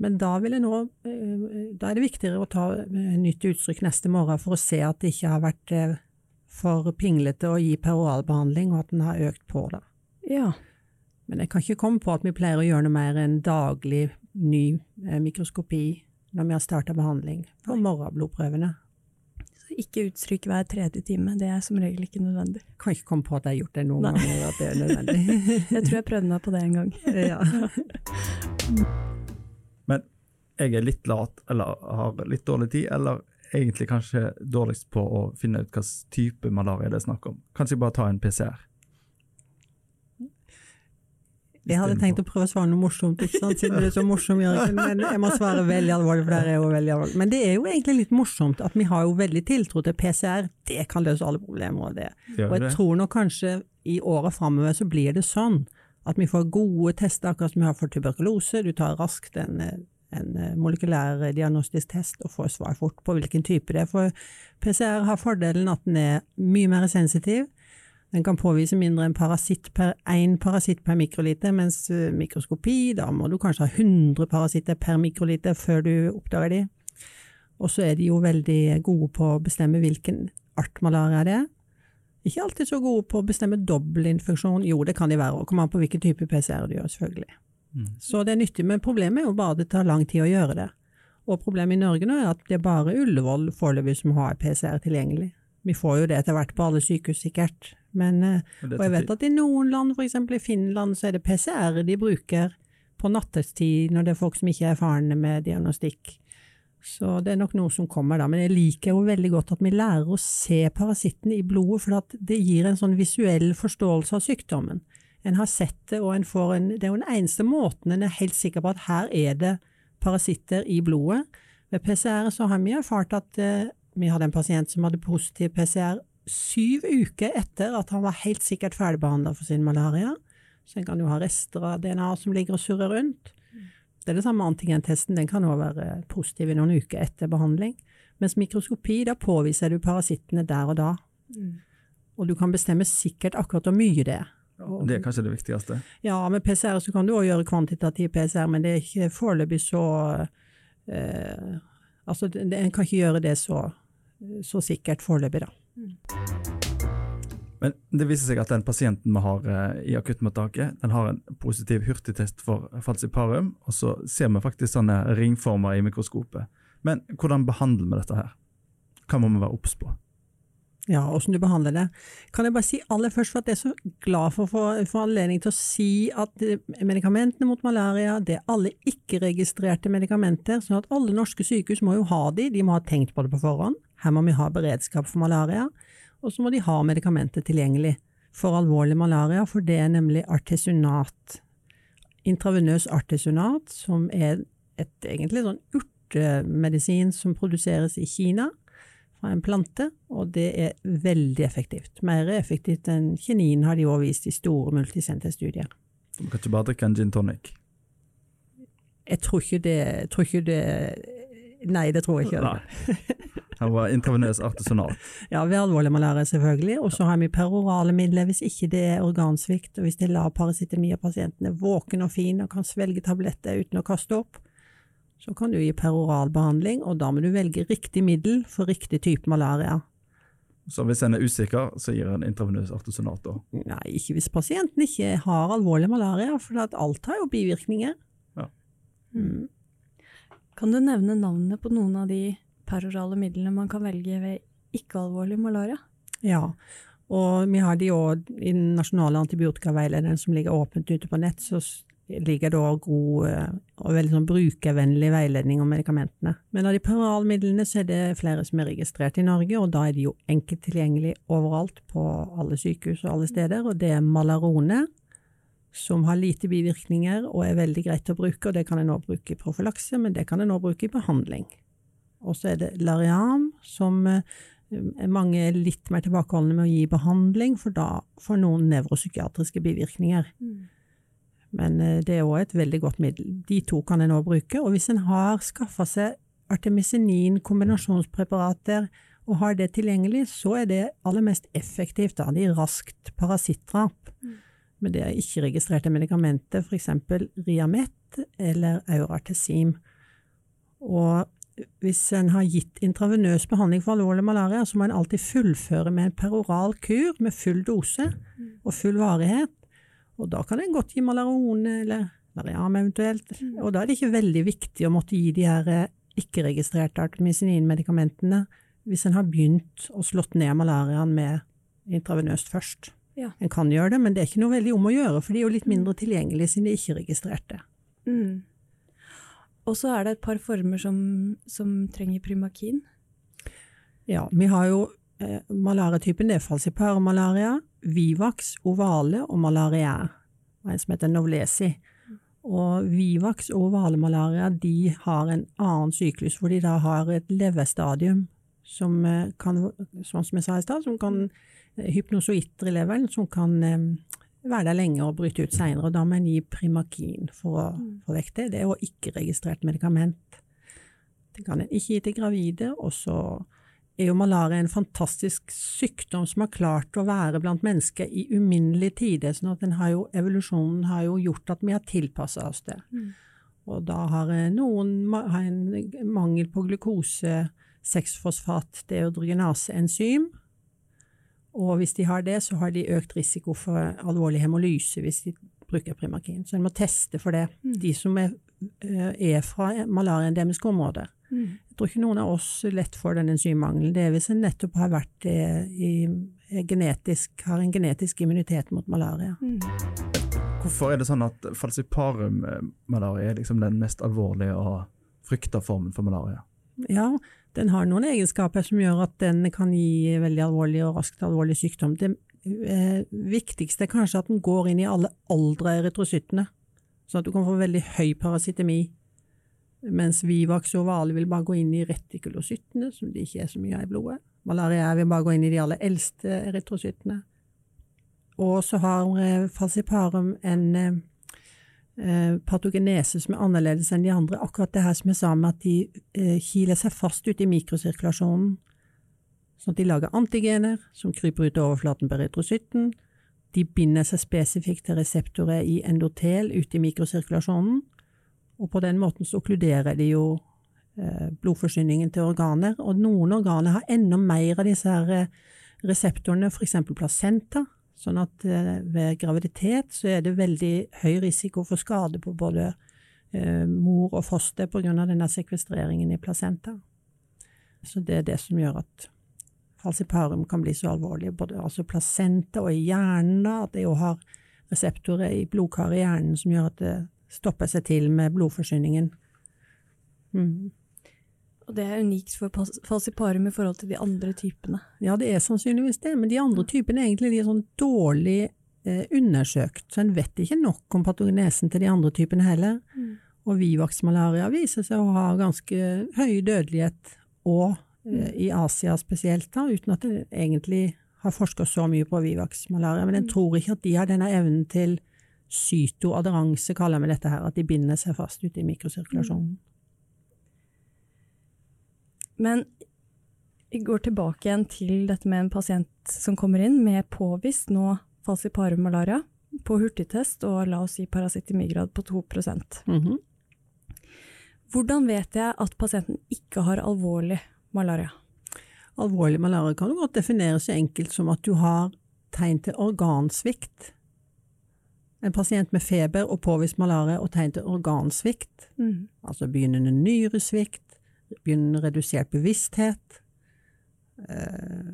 Men da, nå, da, er det viktigere å ta nytt uttrykk neste morgen for å se at det ikke har vært for pinglete å gi peroralbehandling, og at den har økt på det. Ja. Men jeg kan ikke komme på at vi pleier å gjøre noe mer enn daglig ny eh, mikroskopi når vi har starta behandling for morgenblodprøvene. Så ikke uttrykk hver tredje time, det er som regel ikke nødvendig. Jeg Kan ikke komme på at jeg har gjort det noen Nei. ganger at det er nødvendig. jeg tror jeg prøvde meg på det en gang. ja. Men jeg er litt lat, eller har litt dårlig tid, eller egentlig kanskje dårligst på å finne ut hvilken type malaria det er snakk om. Kanskje bare ta en PCR? Jeg hadde tenkt å prøve å svare noe morsomt, ikke sant? siden du er så morsom, Jørgen, men jeg må svare veldig alvorlig, for det er jo veldig alvorlig. Men det er jo egentlig litt morsomt at vi har jo veldig tiltro til PCR, det kan løse alle problemer. Og det. Og jeg tror nok kanskje i året framover så blir det sånn at vi får gode tester, akkurat som vi har for tuberkulose. Du tar raskt en, en molekylær diagnostisk test og får svar fort på hvilken type det er. For PCR har fordelen at den er mye mer sensitiv. Den kan påvise mindre enn parasitt per én parasitt per mikroliter, mens eh, mikroskopi, da må du kanskje ha 100 parasitter per mikroliter før du oppdager de. Og så er de jo veldig gode på å bestemme hvilken art malaria det er. Ikke alltid så gode på å bestemme dobbeltinfeksjon, jo det kan de være, og kommer an på hvilken type PCR du gjør, selvfølgelig. Mm. Så det er nyttig, men problemet er jo bare at det tar lang tid å gjøre det. Og problemet i Norge nå er at det er bare Ullevål foreløpig som har PCR tilgjengelig. Vi får jo det etter hvert på alle sykehus, sikkert. Men, eh, og jeg vet at i noen land, f.eks. i Finland, så er det PCR de bruker på nattestid når det er folk som ikke er erfarne med diagnostikk. Så det er nok noe som kommer da. Men jeg liker jo veldig godt at vi lærer å se parasitten i blodet, for det gir en sånn visuell forståelse av sykdommen. En har sett det, og en får en Det er jo den eneste måten en er helt sikker på at her er det parasitter i blodet. Ved PCR så har vi erfart at eh, vi hadde en pasient som hadde positiv PCR syv uker etter at han var helt sikkert ferdigbehandla for sin malaria. Så en kan jo ha rester av DNA som ligger og surrer rundt. Det er det samme antigentesten, den kan òg være positiv i noen uker etter behandling. Mens mikroskopi, da påviser du parasittene der og da. Og du kan bestemme sikkert akkurat hvor mye det er. Og, det er kanskje det viktigste? Ja, med PCR så kan du også gjøre kvantitativ PCR, men det er ikke foreløpig så eh, Altså, en kan ikke gjøre det så så sikkert foreløpig, da. Men det viser seg at den pasienten vi har eh, i akuttmottaket, den har en positiv hurtigtest for falsiparum, og så ser vi faktisk sånne ringformer i mikroskopet. Men hvordan behandler vi dette her? Hva må vi være obs på? Ja, åssen du behandler det. Kan jeg bare si aller først for at jeg er så glad for å få anledning til å si at medikamentene mot malaria det er alle ikke-registrerte medikamenter, sånn at alle norske sykehus må jo ha de, de må ha tenkt på det på forhånd. Her må vi ha beredskap for malaria, og så må de ha medikamentet tilgjengelig for alvorlig malaria, for det er nemlig artesunat. Intravenøs artesunat, som er et egentlig sånn urtemedisin som produseres i Kina fra en plante, og det er veldig effektivt. Mer effektivt enn kinin har de også vist i store multisenterstudier. Man kan ikke bare drikke en gin tonic? Jeg tror ikke det, tror ikke det Nei, det tror jeg ikke. Nei. Han var intravenøs artisanal. ja, ved alvorlig malaria, selvfølgelig. Og så har vi perorale midler hvis ikke det er organsvikt, og hvis det er lav parasitemi og pasienten er våken og fin og kan svelge tabletter uten å kaste opp så kan du gi peroralbehandling, og da må du velge riktig middel for riktig type malaria. Så hvis en er usikker, så gir en intravenøs artesonat da? Nei, ikke hvis pasienten ikke har alvorlig malaria, for alt har jo bivirkninger. Ja. Mm. Kan du nevne navnene på noen av de perorale midlene man kan velge ved ikke-alvorlig malaria? Ja, og vi har de òg i den nasjonale antibiotikaveilederen som ligger åpent ute på nett, så ligger da god eh, og veldig sånn brukervennlig veiledning om medikamentene. Men av de paralmidlene så er det flere som er registrert i Norge, og da er de jo enkelt tilgjengelig overalt på alle sykehus og alle steder. Og det er Malarone, som har lite bivirkninger og er veldig greit å bruke, og det kan en nå bruke i profylakse, men det kan en nå bruke i behandling. Og så er det Lariam, som eh, mange er litt mer tilbakeholdne med å gi behandling, for da får noen nevropsykiatriske bivirkninger. Mm. Men eh, det er òg et veldig godt middel. De to kan en òg bruke. Og hvis en har skaffa seg artemisinin kombinasjonspreparater og har det tilgjengelig, så er det aller mest effektivt. Da. Er raskt parasittdrap. Mm. Men det er ikke-registrerte medikamenter, f.eks. Riamet eller Auratesim. Og hvis en har gitt intravenøs behandling for alvorlig malaria, så må en alltid fullføre med en peroral kur med full dose og full varighet. Og da kan en godt gi Malarone eller Lariam eventuelt. Og da er det ikke veldig viktig å måtte gi de her eh, ikke-registrerte artemisinin-medikamentene hvis en har begynt å slått ned malariaen med intravenøst først. Ja. En kan gjøre det, men det er ikke noe veldig om å gjøre, for de er jo litt mindre tilgjengelige siden de ikke er registrerte. Mm. Og så er det et par former som, som trenger primakin. Ja, vi har jo eh, malariatypen det er falciparum vivax ovale og malaria, og en som heter novlesi. Og vivax og ovale malaria de har en annen syklus, hvor de da har et leverstadium som eh, kan, sånn som jeg sa i stad, som kan eh, hypnosoitter i leveren, som kan eh, være der lenge og bryte ut seinere. Da må en gi primakin for å mm. få vekk det. Det er jo ikke-registrert medikament. Det kan en ikke gi til gravide. Og så er jo malaria en fantastisk sykdom som har klart å være blant mennesker i uminnelige tider. sånn at har jo, evolusjonen har jo gjort at vi har tilpassa oss det. Mm. Og da har noen har en mangel på glukose, 6-fosfat, deodrogenase-enzym, og hvis de har det, så har de økt risiko for alvorlig hemolyse hvis de bruker Primakin. Så en må teste for det, mm. de som er, eh, er fra malariaendemiske områder. Mm. Jeg tror ikke noen av oss lett får den enzymmangelen. Det er hvis en nettopp har vært eh, i, genetisk, har en genetisk immunitet mot malaria. Mm. Hvorfor er det sånn at falsiparum-malaria er liksom den mest alvorlige og frykta formen for malaria? Ja, den har noen egenskaper som gjør at den kan gi veldig alvorlig og raskt alvorlig sykdom. Det eh, viktigste er kanskje at den går inn i alle aldre erytrocyttene, sånn at du kan få veldig høy parasitemi. Mens Vivax og Vale vil bare gå inn i retikulocyttene, som det ikke er så mye av i blodet. Malaria vil bare gå inn i de aller eldste erytrocyttene. Og så har falsiparum en eh, Eh, patogenese som er annerledes enn de andre. Akkurat det her som jeg sa med at de eh, kiler seg fast ute i mikrosirkulasjonen. Sånn at de lager antigener som kryper ut av overflaten på erytrocytten. De binder seg spesifikt til reseptorer i endotel ute i mikrosirkulasjonen. Og på den måten så okkluderer de jo eh, blodforsyningen til organer. Og noen organer har enda mer av disse her eh, reseptorene, f.eks. placenta, Sånn at eh, ved graviditet så er det veldig høy risiko for skade på både mor og foster pga. denne sekvestreringen i placenta. Så det er det som gjør at falsiparum kan bli så alvorlig, både altså placenta og i hjernen, at det jo har reseptorer i blodkaret i hjernen som gjør at det stopper seg til med blodforsyningen. Mm. Og det er unikt for falsiparum i forhold til de andre typene? Ja, det er sannsynligvis det, men de andre typene er egentlig litt sånn dårlig eh, undersøkt, så en vet ikke nok om patogenesen til de andre typene heller. Mm. Og vivax-malaria viser seg å ha ganske høy dødelighet, og eh, i Asia spesielt, da, uten at en egentlig har forska så mye på vivax-malaria. Men en mm. tror ikke at de har denne evnen til cytoaderanse, kaller vi dette her, at de binder seg fast ute i mikrosirkulasjonen. Mm. Men vi går tilbake igjen til dette med en pasient som kommer inn med påvist nå falsiparum malaria på hurtigtest og la oss si parasitimigrad på 2 mm -hmm. Hvordan vet jeg at pasienten ikke har alvorlig malaria? Alvorlig malaria kan godt defineres så enkelt som at du har tegn til organsvikt. En pasient med feber og påvist malaria og tegn til organsvikt, mm. altså begynnende nyresvikt, begynnende redusert bevissthet, eh,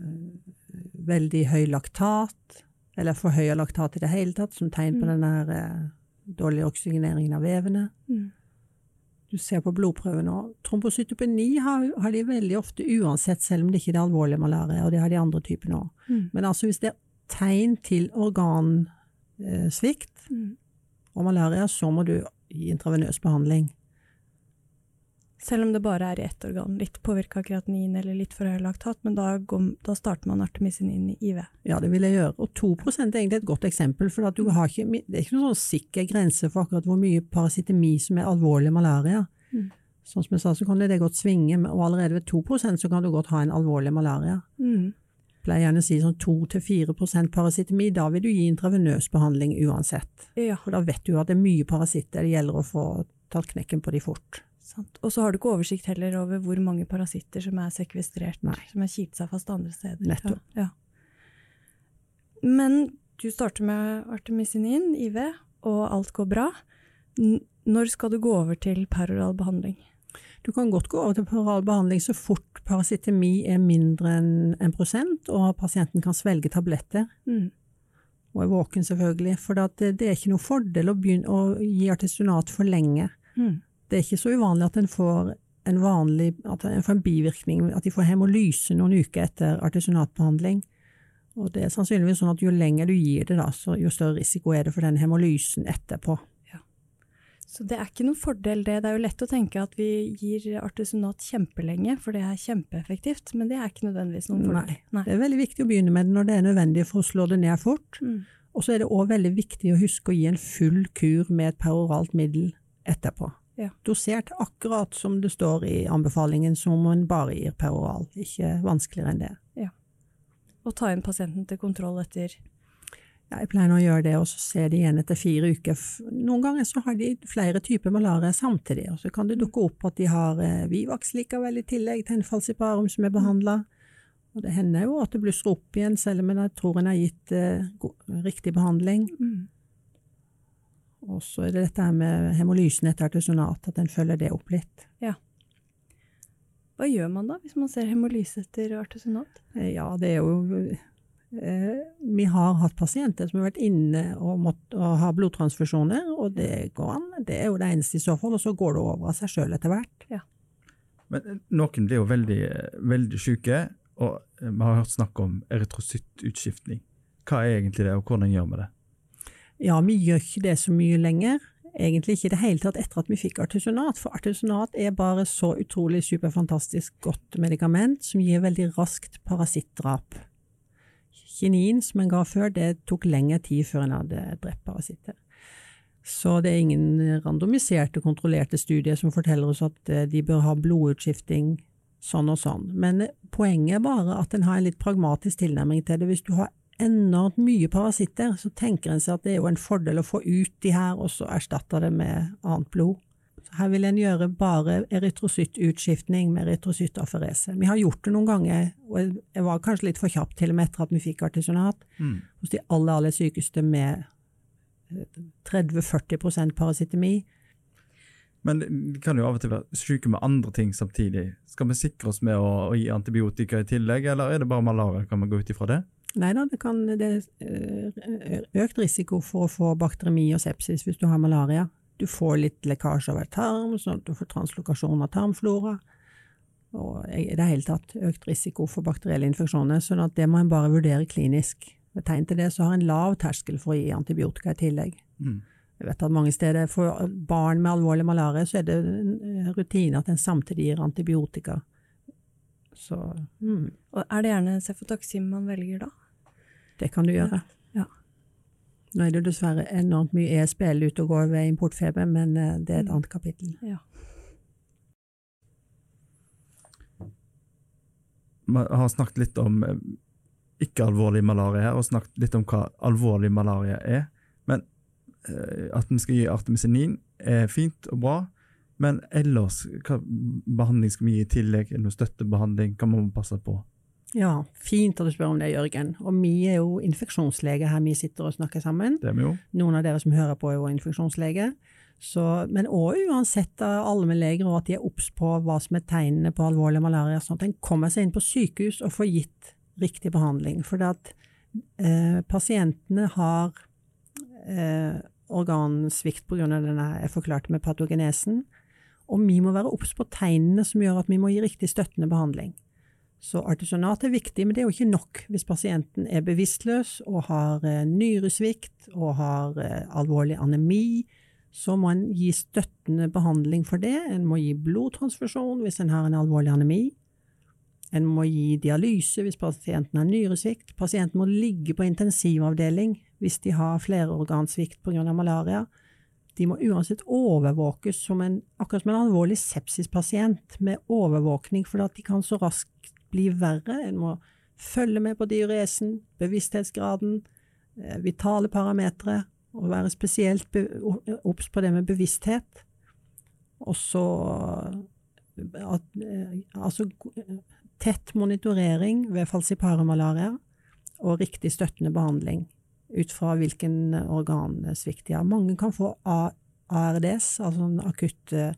veldig høy laktat, eller for høy laktat i det hele tatt, som tegn på mm. den der eh, dårlige oksygeneringen av vevene. Mm. Du ser på blodprøven òg. Trombocytopeni har, har, de veldig ofte uansett, selv om det ikke er alvorlig malaria, og det har de andre typene òg. Mm. Men altså hvis det er tegn til organsvikt mm. og malaria, så må du gi intravenøs behandling. Selv om det bare er i ett organ. Litt påvirka kreatinin eller litt for høy laktat, men da, går, da starter man artemisin inn i IV. Ja, det vil jeg gjøre. Og 2% er egentlig et godt eksempel, for ikke, det er ikke noen sånn sikker grense for akkurat hvor mye parasitemi som er alvorlig malaria. Mm. Sånn som jeg sa, så kan det godt svinge, og allerede ved 2 så kan du godt ha en alvorlig malaria. Mm. Pleier gjerne å si sånn 2-4% parasitemi, da vil du gi intravenøs behandling uansett. Ja, For da vet du at det er mye parasitter, det gjelder å få tatt knekken på de fort. sant. Og så har du ikke oversikt heller over hvor mange parasitter som er sekvestrert, Nei. som har kilt seg fast andre steder. Nettopp. Ja, ja. Men du starter med artemisinin, IV, og alt går bra. N når skal du gå over til peroral behandling? Du kan godt gå over til peroral behandling så fort parasitemi er mindre enn en prosent, og pasienten kan svelge tabletter. Mm. Og er våken, selvfølgelig. For det, det er ikke noe fordel å, begynne, å gi artistonat for lenge. Mm. Det er ikke så uvanlig at en får en vanlig, at en får en bivirkning, at de får hemolyse noen uker etter artisonatbehandling. Og det er sannsynligvis sånn at jo lenger du gir det, da, så jo større risiko er det for den hemolysen etterpå. Så det er ikke noen fordel det. Det er jo lett å tenke at vi gir artisonat kjempelenge, for det er kjempeeffektivt, men det er ikke nødvendigvis noen fordel. Nei. Det er veldig viktig å begynne med det når det er nødvendig for å slå det ned fort. Mm. Og så er det òg veldig viktig å huske å gi en full kur med et peroralt middel etterpå. Ja. Dosert akkurat som det står i anbefalingen, som om en bare gir peroral. Ikke vanskeligere enn det. Og ta inn pasienten til kontroll etter Ja, jeg pleier nå å gjøre det, og så ser de igjen etter fire uker. Noen ganger så har de flere typer malaria samtidig, og så kan det dukke opp at de har eh, Vivax likevel i tillegg til en falciparum som er behandla. Og det hender jo at det blusser opp igjen, selv om jeg tror en har gitt eh, god, riktig behandling. mm. Og så er det dette med hemolysen etter artisonat, at en følger det opp litt. Hva gjør man da, hvis man ser hemolyse etter artisonat? Eh, Ja, det er jo Vi har hatt pasienter som har vært inne og måtte og ha blodtransfusjoner, og det går an. Det er jo det eneste i så fall, og så går det over av seg sjøl etter hvert. Men eh, noen blir jo veldig, eh, veldig syke, og eh, vi har hørt snakk om erytrocyttutskiftning. Hva er egentlig det, og hvordan gjør vi det? Ja, vi gjør ikke det så mye lenger. Egentlig ikke i det hele tatt etter at vi fikk artisonat, for artisonat er bare så utrolig superfantastisk godt medikament som gir veldig raskt parasittdrap. Kinin, som en ga før, det tok lengre tid før en hadde drept parasitter. Så det er ingen randomiserte, kontrollerte studier som forteller oss at eh, de bør ha blodutskifting sånn og sånn. Men poenget er bare at en har en litt pragmatisk tilnærming til det. Hvis du har enormt mye parasitter, så tenker en seg at det er jo en fordel å få ut de her, og så erstatte det med annet blod. Her vil en gjøre bare erytrosyttutskiftning med erytrosyttaferese. Vi har gjort det noen ganger, og jeg- var kanskje litt for kjapp til og med etter at vi fikk artisonat, hos de aller, aller sykeste med eh, 30-40% parasitemi. Men vi kan jo av og til være syke med andre ting samtidig. Skal vi sikre oss med å, å gi antibiotika i tillegg, eller er det bare malaria? Kan vi gå ut ifra det? Nei da, det, kan, det er eh, økt risiko for å få bakteremi og sepsis hvis du har malaria. Du får litt lekkasje over tarm, sånn at du får translokasjon av tarmflora. Og i det hele tatt økt risiko for bakterielle infeksjoner, sånn at det må en bare vurdere klinisk. Ved tegn til det så har en lav terskel for å gi antibiotika i tillegg. Mm. Jeg vet at mange steder for barn med alvorlig malaria så er det en rutine at en samtidig gir antibiotika. Så mm, Og er det gjerne cefotaxim man velger da? det kan du gjøre. Ja. Nå er det dessverre enormt mye ESBL ute og går ved importfeber, men eh, det er et Mm. annet kapittel. Ja. Vi har snakket litt om eh, ikke-alvorlig malaria her, og snakket litt om hva alvorlig malaria er. Men eh, at vi skal gi artemisinin er fint og bra. Men ellers, hva behandling skal vi gi i tillegg? Er det noe støttebehandling? Hva må vi passe på? Ja, fint at du spør om det, Jørgen. Og vi er jo infeksjonslege her vi sitter og snakker sammen. Det er vi jo. Noen av dere som hører på er jo infeksjonslege. Så, men òg uansett av allmennleger, og at de er obs på hva som er tegnene på alvorlig malaria, sånn at en kommer seg inn på sykehus og får gitt riktig behandling. For at eh, pasientene har eh, organsvikt pga. denne jeg forklarte med patogenesen, og vi må være obs på tegnene som gjør at vi må gi riktig støttende behandling. Så artisonat er viktig, men det er jo ikke nok hvis pasienten er bevisstløs og har eh, nyresvikt og har eh, alvorlig anemi. Så må en gi støttende behandling for det. En må gi blodtransfusjon hvis en har en alvorlig anemi. En må gi dialyse hvis pasienten har nyresvikt. Pasienten må ligge på intensivavdeling hvis de har flerorgansvikt pga. malaria. de må uansett overvåkes som en, akkurat som en alvorlig sepsispasient, med overvåkning, for at de kan så raskt bli verre. En må følge med på diuresen, bevissthetsgraden, eh, vitale parametere, og være spesielt obs på det med bevissthet. Og så eh, altså tett monitorering ved falsiparemalaria og riktig støttende behandling ut fra hvilken organsvikt de har. Mange kan få ARDS, altså en akutt eh,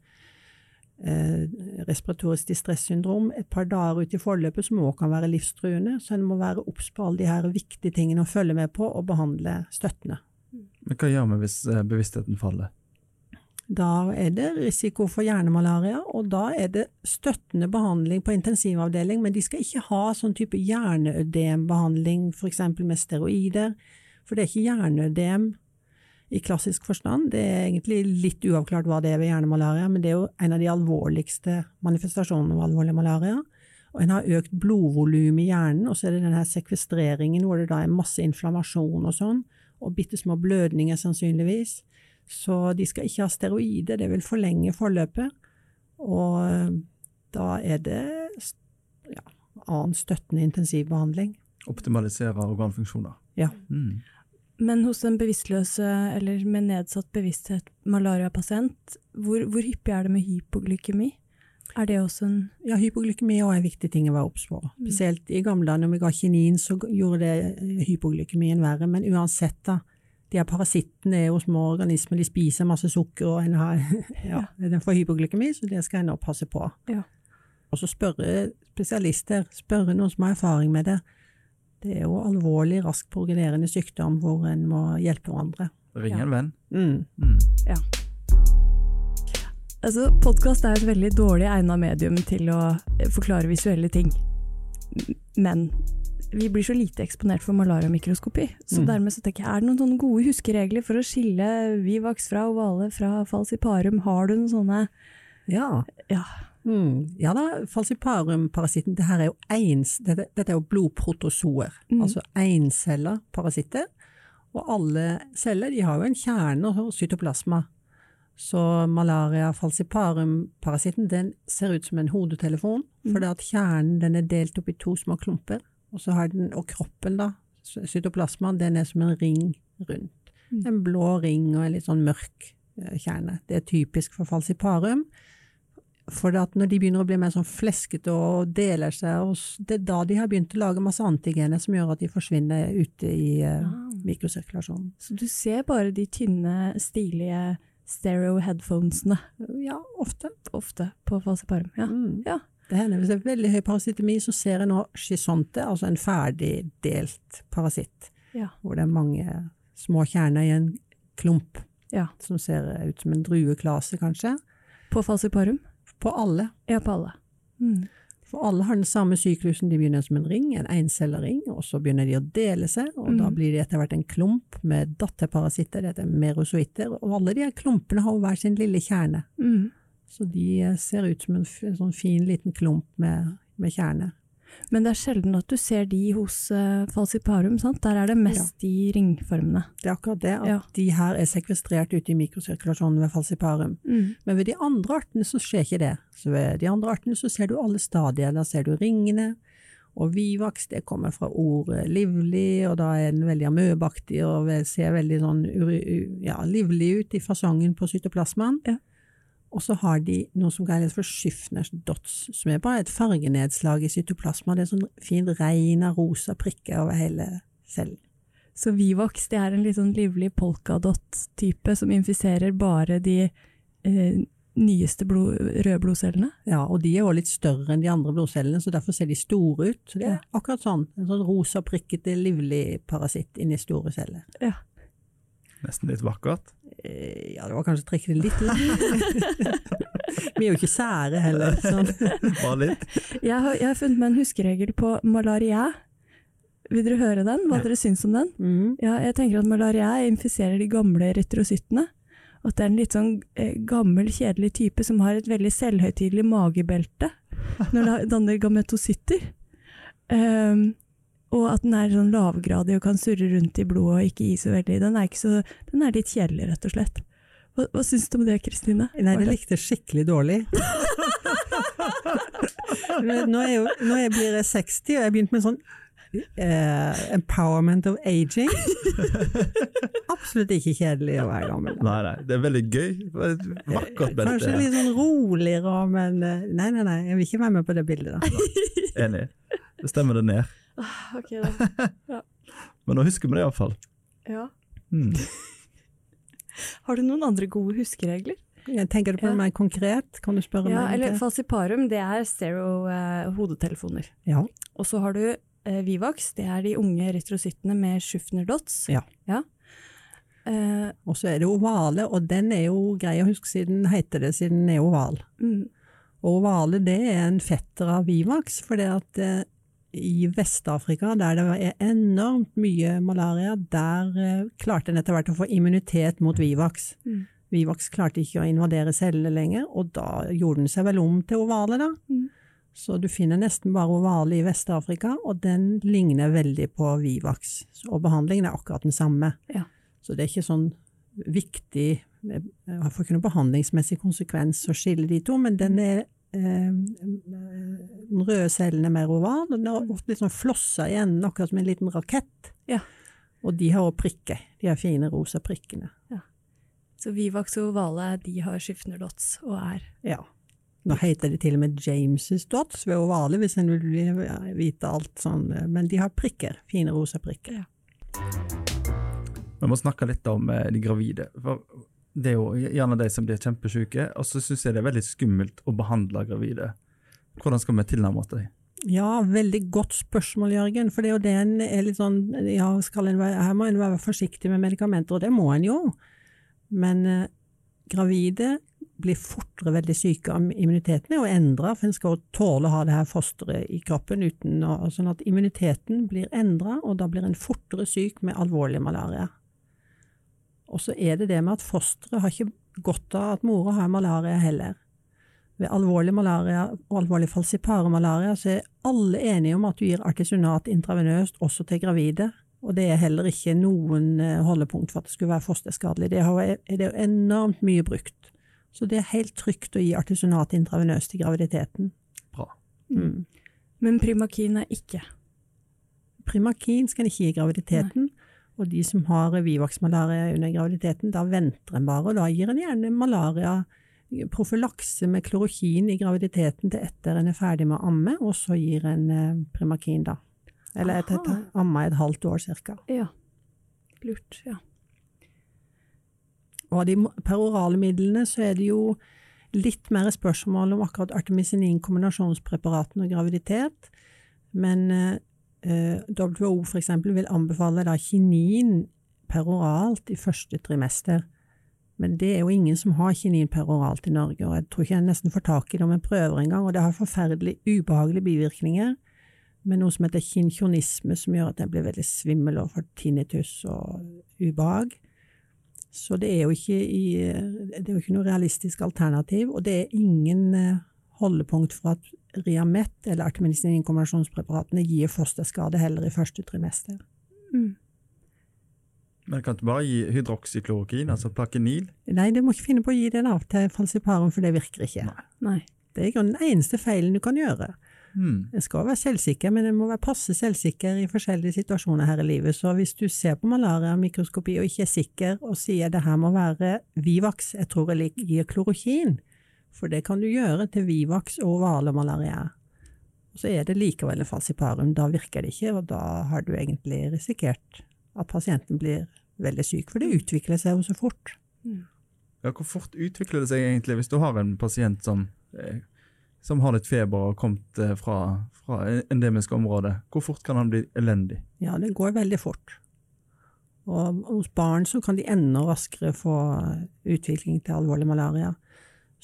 respiratorisk distresssyndrom, et par dager ut i forløpet, som òg kan være livstruende. Så en må være obs på alle de her viktige tingene å følge med på og behandle støttende. Men hva gjør vi hvis eh, bevisstheten faller? Da er det risiko for hjernemalaria, og da er det støttende behandling på intensivavdeling, men de skal ikke ha sånn type hjerneødembehandling, f.eks. med steroider, for det er ikke hjerneødem i klassisk forstand. Det er egentlig litt uavklart hva det er ved hjernemalaria, men det er jo en av de alvorligste manifestasjonene av alvorlig malaria. Og en har økt blodvolum i hjernen, og så er det denne sekvestreringen hvor det da er masse inflammasjon og sånn, og bitte små blødninger sannsynligvis. Så de skal ikke ha steroider, det vil forlenge forløpet. Og eh, da er det ja, annen støttende intensivbehandling. Optimalisere organfunksjoner. Ja. Mm. Men hos en bevisstløse eller med nedsatt bevissthet malariapasient, hvor, hvor hyppig er det med hypoglykemi? Er det også en Ja, hypoglykemi er en viktig ting å være obs på. Mm. Spesielt i gamle dager når vi ga kinin, så gjorde det hypoglykemien verre. Men uansett, da de her parasittene er jo små organismer, de spiser masse sukker, og en har, ja, den får hypoglykemi, så det skal en nå passe på. Ja. Og så spørre spesialister, spørre noen som har erfaring med det. Det er jo alvorlig, raskt progrederende sykdom hvor en må hjelpe hverandre. Ring en venn. Mm. Mm. Ja. Altså, Podkast er et veldig dårlig egna medium til å forklare visuelle ting. Men vi blir så lite eksponert for malariamikroskopi. Så mm. dermed så tenker jeg, er det noen sånne gode huskeregler for å skille Vivax fra ovale fra falsiparum? Har du noen sånne Ja. Ja, mm. ja da, falsiparumparasitten, det er jo ens, dette, dette, er jo blodprotozoer, mm. altså encella parasitter. Og alle celler har jo en kjerne og cytoplasma. Så malaria falsiparum-parasitten den ser ut som en hodetelefon, mm. fordi at kjernen den er delt opp i to små klumper. Og så har den, og kroppen, da, cytoplasmaen, den er som en ring rundt. Mm. En blå ring og en litt sånn mørk eh, kjerne. Det er typisk for falsiparum. For når de begynner å bli mer sånn fleskete og deler seg, og det er da de har begynt å lage masse antigener som gjør at de forsvinner ute i uh, mikrosirkulasjonen. Så du ser bare de tynne, stilige stereo headphonesene? Ja, ofte. Ofte på falsiparum, ja. Mm. ja. Det hender hvis det er veldig høy parasittemi, så ser jeg nå schisonte, altså en ferdigdelt parasitt, ja. hvor det er mange små kjerner i en klump, ja. som ser ut som en drueklase, kanskje. På falsiparum? På alle. Ja, på alle. Mm. For alle har den samme syklusen, de begynner som en ring, en encellering, og så begynner de å dele seg, og mm. da blir de etter hvert en klump med datterparasitter, det heter merosoitter, og alle de her klumpene har hver sin lille kjerne. Mm. Så de eh, ser ut som en, en sånn fin liten klump med, med, kjerne. Men det er sjelden at du ser de hos uh, falsiparum, sant? Der er det mest ja. de ringformene. Det er akkurat det, at ja. de her er sekvestrert ute i mikrosirkulasjonen ved falsiparum. Mm. Men ved de andre artene så skjer ikke det. Så ved de andre artene så ser du alle stadier. Da ser du ringene. Og vivax det kommer fra ordet livlig, og da er den veldig amøbaktig og ser veldig sånn ja, livlig ut i fasongen på cytoplasmaen. Ja. Og så har de noe som kalles for Schiffners dots, som er bare et fargenedslag i cytoplasma. Det er sånn fin regn av rosa prikker over hele cellen. Så Vivox det er en litt sånn livlig polkadott-type som infiserer bare de eh, nyeste blod, røde blodcellene? Ja, og de er også litt større enn de andre blodcellene, så derfor ser de store ut. Så det er akkurat sånn. En sånn rosa prikkete, livlig parasitt inni store celler. Ja. Nesten litt vakkert? Eh, ja, det var kanskje å trekke det litt langt. Vi er jo ikke sære heller. Sånn. Bare litt. Jeg har, jeg har, funnet meg en huskeregel på malaria. Vil dere høre den? Hva ja. dere syns om den? Mm. Ja, jeg tenker at malaria infiserer de gamle retrocyttene. At det er en litt sånn eh, gammel, kjedelig type som har et veldig selvhøytidelig magebelte når det danner gametocytter. Um, og at den er sånn lavgradig og kan surre rundt i blodet og ikke gi så veldig. Den er, så, den er litt kjedelig, rett og slett. Hva, hva syns du om det, Kristine? Nei, det likte skikkelig dårlig. nå, er jo, nå er, blir jeg 60, og jeg har begynt med sånn Uh, empowerment of aging. Absolutt ikke kjedelig å være gammel. Nei, nei, det er veldig gøy. Vakkert belte. Kanskje litt sånn roligere, men eh, nei, nei, nei, jeg vil ikke være med på det bildet. da. Enig. Det stemmer det ned. Ok, da. Ja. Men nå husker vi det iallfall. ja. Mm. Har du noen andre gode huskeregler? Jeg tenker du på Ja. mer konkret? Kan du spørre Ja, meg? eller falsiparum, det er stereo eh, hodetelefoner. Ja. Og så har du eh, Vivax, det er de unge retrocyttene med Schufner dots. Ja. Eh, Og så er det ovale, og den er jo grei å huske siden heter det siden den er oval. mm, Og ovale det er en fetter av Vivax, for det at eh, i Vest-Afrika, der det er enormt mye malaria, der eh, klarte en etter hvert å få immunitet mot Vivax. Mm. Vivax klarte ikke å invadere cellene lenger, og da gjorde den seg vel om til ovale, da. Mm. Så du finner nesten bare ovale i Vest-Afrika, og den ligner veldig på Vivax. Og behandlingen er akkurat den samme. Ja. Så det er ikke sånn viktig for å noen behandlingsmessig konsekvens å skille de to, men den er eh, den røde cellen er mer oval, og den har ofte litt sånn flosser i enden, akkurat som en liten rakett. Ja. Og de har også prikker, de har fine rosa prikkene. så Vivax og ovale, de har skiftende dots og er Ja. Nå heter det til og med James' dots ved ovale, hvis en vil vite alt sånn, men de har prikker, fine rosa prikker. Ja. Vi må snakke litt om eh, de gravide. For det er jo gjerne de som blir kjempesyke, og så syns jeg det er veldig skummelt å behandle gravide. Hvordan skal vi tilnærme oss det? Ja, veldig godt spørsmål, Jørgen. For det er jo det en er litt sånn Ja, en være, her må en være forsiktig med medikamenter, og det må en jo. Men eh, gravide blir fortere veldig syke. Immuniteten er jo endra, for en skal tåle å ha det her fosteret i kroppen uten Sånn at immuniteten blir endra, og da blir en fortere syk med alvorlig malaria. Og så er det det med at fosteret har ikke godt av at mora har malaria heller. Ved alvorlig malaria og alvorlig falsiparemalaria så er alle enige om at du gir artisonat intravenøst også til gravide, og det er heller ikke noen eh, holdepunkt for at det skulle være fosterskadelig. Det er det jo enormt mye brukt. Så det er helt trygt å gi artisonat intravenøst i graviditeten. Bra. Mm. Men Primakin er ikke. Primakin skal en ikke gi i graviditeten, og de som har Vivax-malaria under graviditeten, da venter en bare, og da gir en gjerne malaria profylakse med klorokin i graviditeten til etter en er ferdig med å amme, og så gir en eh, Primakin da. Eller etter et, Aha. amma et halvt år cirka. Ja. Lurt, ja. Og av de perorale midlene så er det jo litt mer spørsmål om akkurat artemisinin kombinasjonspreparatene og graviditet, men eh, WHO for eksempel vil anbefale da kinin peroralt i første trimester. Men det er jo ingen som har kinin peroralt i Norge, og jeg tror ikke jeg nesten får tak i det om jeg prøver engang, og det har forferdelig ubehagelige bivirkninger, med noe som heter kinkjonisme, som gjør at jeg blir veldig svimmel og får tinnitus og ubehag. Så det er jo ikke, i, det er jo ikke noe realistisk alternativ, og det er ingen eh, holdepunkt for at Riamet eller artemisinin-kombinasjonspreparatene gir fosterskade heller i første trimester. Mm. Men kan du bare gi hydroksyklorokin, altså plakenil? Nei, du må ikke finne på å gi det da til falsiparum, for det virker ikke. Nei. Det er i grunnen den eneste feilen du kan gjøre. Mm. En skal være selvsikker, men en må være passe selvsikker i forskjellige situasjoner her i livet. Så hvis du ser på malaria og mikroskopi og ikke er sikker, og sier det her må være Vivax, jeg tror jeg lik- gir klorokin, for det kan du gjøre til Vivax og ovale malaria. Så er det likevel en falsiparum, da virker det ikke, og da har du egentlig risikert at pasienten blir veldig syk, for det utvikler seg jo så fort. Ja, hvor fort utvikler det seg egentlig hvis du har en pasient som, eh, som har litt feber og kommet eh, fra, fra endemisk område? Hvor fort kan han bli elendig? Ja, det går veldig fort. Og hos barn så kan de enda raskere få utvikling til alvorlig malaria.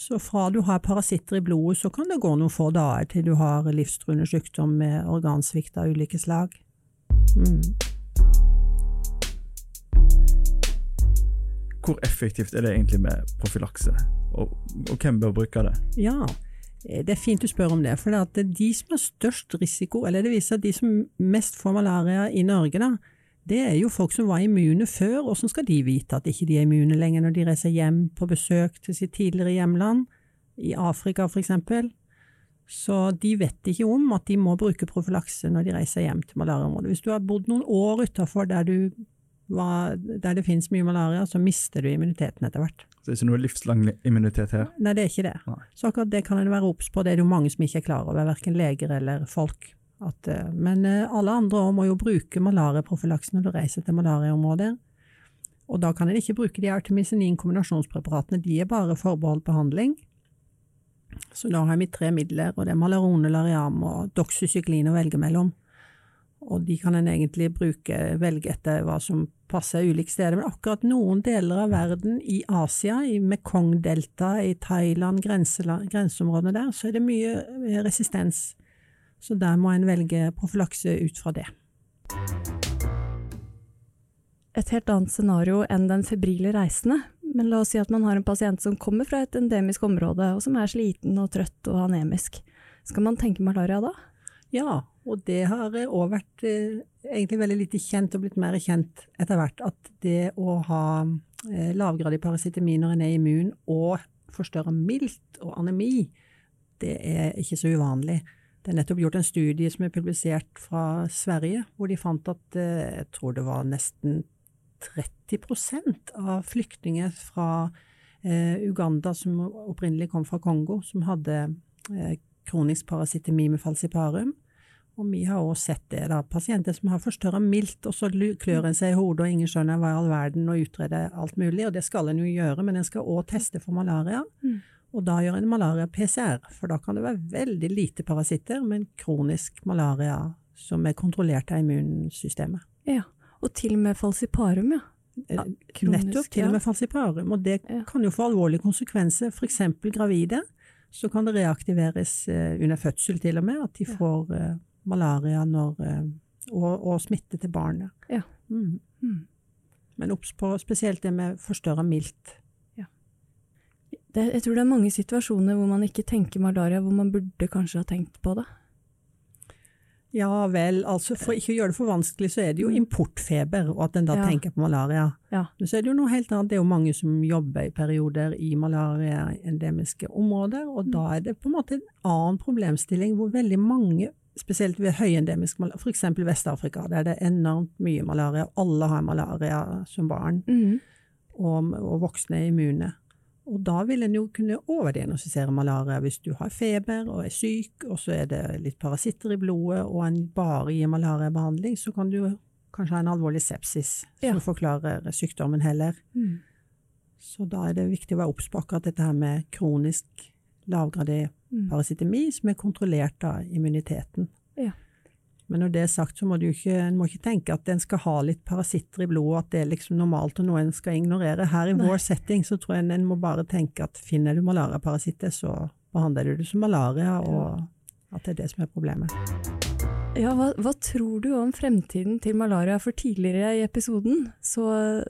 Så fra du har parasitter i blodet, så kan det gå noen få dager til du har livstruende sykdom med organsvikt av ulike slag. Mm. Hvor effektivt er det egentlig med profylakse, og, og hvem bør bruke det? Ja, eh, det er fint du spør om det. For det at de som har størst risiko, eller det viser at de som mest får malaria i Norge, da, det er jo folk som var immune før. Hvordan skal de vite at ikke de er immune lenger når de reiser hjem på besøk til sitt tidligere hjemland, i Afrika for eksempel? Så de vet ikke om at de må bruke profylakse når de reiser hjem til malariaområdet. Hvis du har bodd noen år utafor der, der, det finnes mye malaria, så mister du immuniteten etter hvert. Så det er ikke noe livslang immunitet her? Nei, det er ikke det. Nei. Så akkurat det kan en være obs på. Det er det jo mange som ikke er klar over, verken leger eller folk. At, eh, men eh, alle andre må jo bruke malariaprofylakse når du reiser til malariaområder. Og da kan en ikke bruke de artemisinin kombinasjonspreparatene, de er bare forbeholdt behandling. Så da har jeg mitt tre midler, og det er Malarone, Lariam og doxycyklin å velge mellom. Og de kan en egentlig bruke, velge etter hva som passer ulike steder. Men akkurat noen deler av verden, i Asia, i Mekong-delta, i Thailand, grenseområdene der, så er det mye eh, resistens så der må en velge profylakse ut fra det. Et helt annet scenario enn den febrile reisende, men la oss si at man har en pasient som kommer fra et endemisk område, og som er sliten og trøtt og anemisk. Skal man tenke malaria da? Ja, og det har òg vært eh, egentlig veldig lite kjent, og blitt mer kjent etter hvert, at det å ha eh, lavgradig parasitemi når en er immun, og forstørre mildt og anemi, det er ikke så uvanlig. Det er nettopp gjort en studie som er publisert fra Sverige, hvor de fant at eh, jeg tror det var nesten 30% av flyktninger fra eh, Uganda som opprinnelig kom fra Kongo, som hadde eh, kronisk parasitemi med falsiparum. Og vi har også sett det, da. Pasienter som har forstørra mildt, og så klør en seg i hodet, og ingen skjønner hva i all verden, og utreder alt mulig. Og det skal en jo gjøre, men en skal òg teste for malaria. Mm. Og da gjør en malaria-PCR, for da kan det være veldig lite parasitter, men kronisk malaria som er kontrollert av immunsystemet. Ja, og til og med falsiparum, ja. ja kronisk, Nettopp, til og med falsiparum. Og det ja. kan jo få alvorlige konsekvenser, f.eks. gravide. Så kan det reaktiveres uh, under fødsel til og med, at de ja. får uh, malaria når, og, og, smitte til barnet. Ja. Mm. Mm. Men obs på spesielt det med forstørra mildt det, jeg tror det er mange situasjoner hvor man ikke tenker malaria, hvor man burde kanskje ha tenkt på det. Ja vel, altså for ikke å gjøre det for vanskelig, så er det jo mm. importfeber, og at en da ja. tenker på malaria. Ja. Men så er det jo noe helt annet, det er jo mange som jobber i perioder i malariaendemiske områder, og mm. da er det på en måte en annen problemstilling hvor veldig mange, spesielt ved høyendemisk malaria, f.eks. Vest-Afrika, der det er enormt mye malaria, alle har malaria som barn, mm. og, og voksne er immune. Og da vil en jo kunne overdiagnostisere malaria hvis du har feber og er syk, og så er det litt parasitter i blodet, og en bare gir malariabehandling, så kan du kanskje ha en alvorlig sepsis som ja. forklarer sykdommen heller. Mm. Så da er det viktig å være obs på akkurat dette her med kronisk lavgradig mm. parasitemi, som er kontrollert av immuniteten. Men når det er sagt, så må du ikke, en må ikke tenke at en skal ha litt parasitter i blodet, at det er liksom normalt og noe en skal ignorere. Her i Nei. vår setting så tror jeg en må bare tenke at finner du malariaparasitter, så behandler du det som malaria, og at det er det som er problemet. Ja, hva, hva, tror du om fremtiden til malaria? For tidligere i episoden så,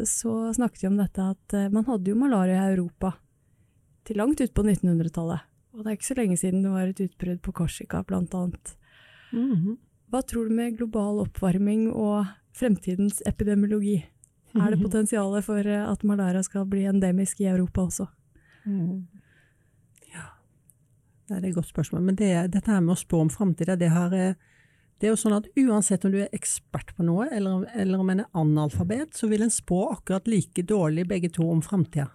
så snakket vi om dette at eh, man hadde jo malaria i Europa til langt ut på 1900-tallet. Og det er ikke så lenge siden det var et utbrudd på Korsika, blant annet. Mm -hmm. Hva tror du med global oppvarming og fremtidens epidemiologi? Er det potensial for eh, at malaria skal bli endemisk i Europa også? Mm. Ja, det er et godt spørsmål. Men det, dette her med å spå om framtida, det, eh, det, er jo sånn at uansett om du er ekspert på noe, eller, eller om en er analfabet, så vil en spå akkurat like dårlig begge to om framtida.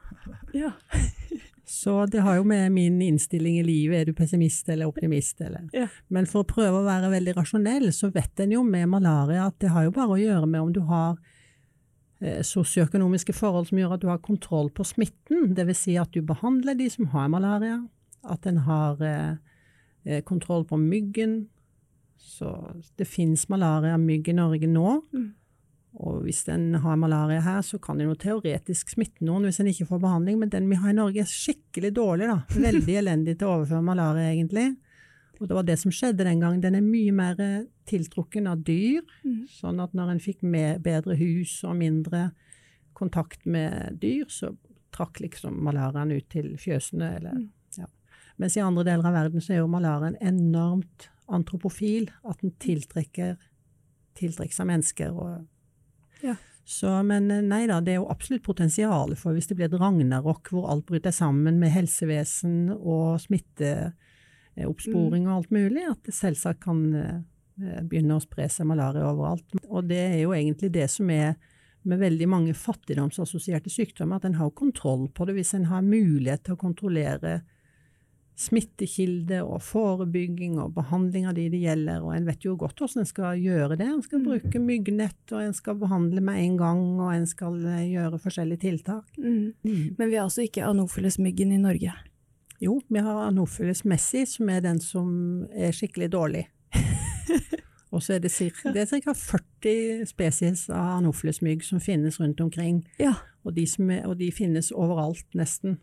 Ja. Så det har jo med min innstilling i livet, er du pessimist eller optimist, eller ja. Men for å prøve å være veldig rasjonell, så vet en jo med malaria at det har jo bare å gjøre med om du har eh, sosioøkonomiske forhold som gjør at du har kontroll på smitten, dvs. Si at du behandler de som har malaria, at en har eh, eh kontroll på myggen. Så det finnes malaria-mygg i Norge nå. Mm. Og hvis en har malaria her, så kan en jo teoretisk smitte noen hvis en ikke får behandling, men den vi har i Norge er skikkelig dårlig, da. Veldig elendig til å overføre malaria, egentlig. Og det var det som skjedde den gangen. Den er mye mer tiltrukken av dyr, mm. sånn at når en fikk bedre hus og mindre kontakt med dyr, så trakk liksom malariaen ut til fjøsene, eller mm. ja. Mens i andre deler av verden så er jo malariaen enormt antropofil, at den tiltrekker, tiltrekker seg mennesker og Ja. Så, men eh, nei da, det er jo absolutt potensial for hvis det blir et ragnarok hvor alt bryter sammen med helsevesen og smitteoppsporing og alt mulig, at det selvsagt kan eh, begynne å spre seg malaria overalt. Og det er jo egentlig det som er med veldig mange fattigdomsassosierte sykdommer, at en har kontroll på det hvis en har mulighet til å kontrollere smittekilde og forebygging og behandling av de det gjelder, og en vet jo godt hvordan en skal gjøre det. En skal Mm. bruke myggnett, og en skal behandle med en gang, og en skal eh, gjøre forskjellige tiltak. Mm. Mm. Men vi har altså ikke anofilesmyggen i Norge. Jo, vi har Anopheles messi, som er den som er skikkelig dårlig. og så er det, cirka, det ca. 40 spesies av anofilesmygg som finnes rundt omkring. Ja. Og de, som er, og de finnes overalt, nesten.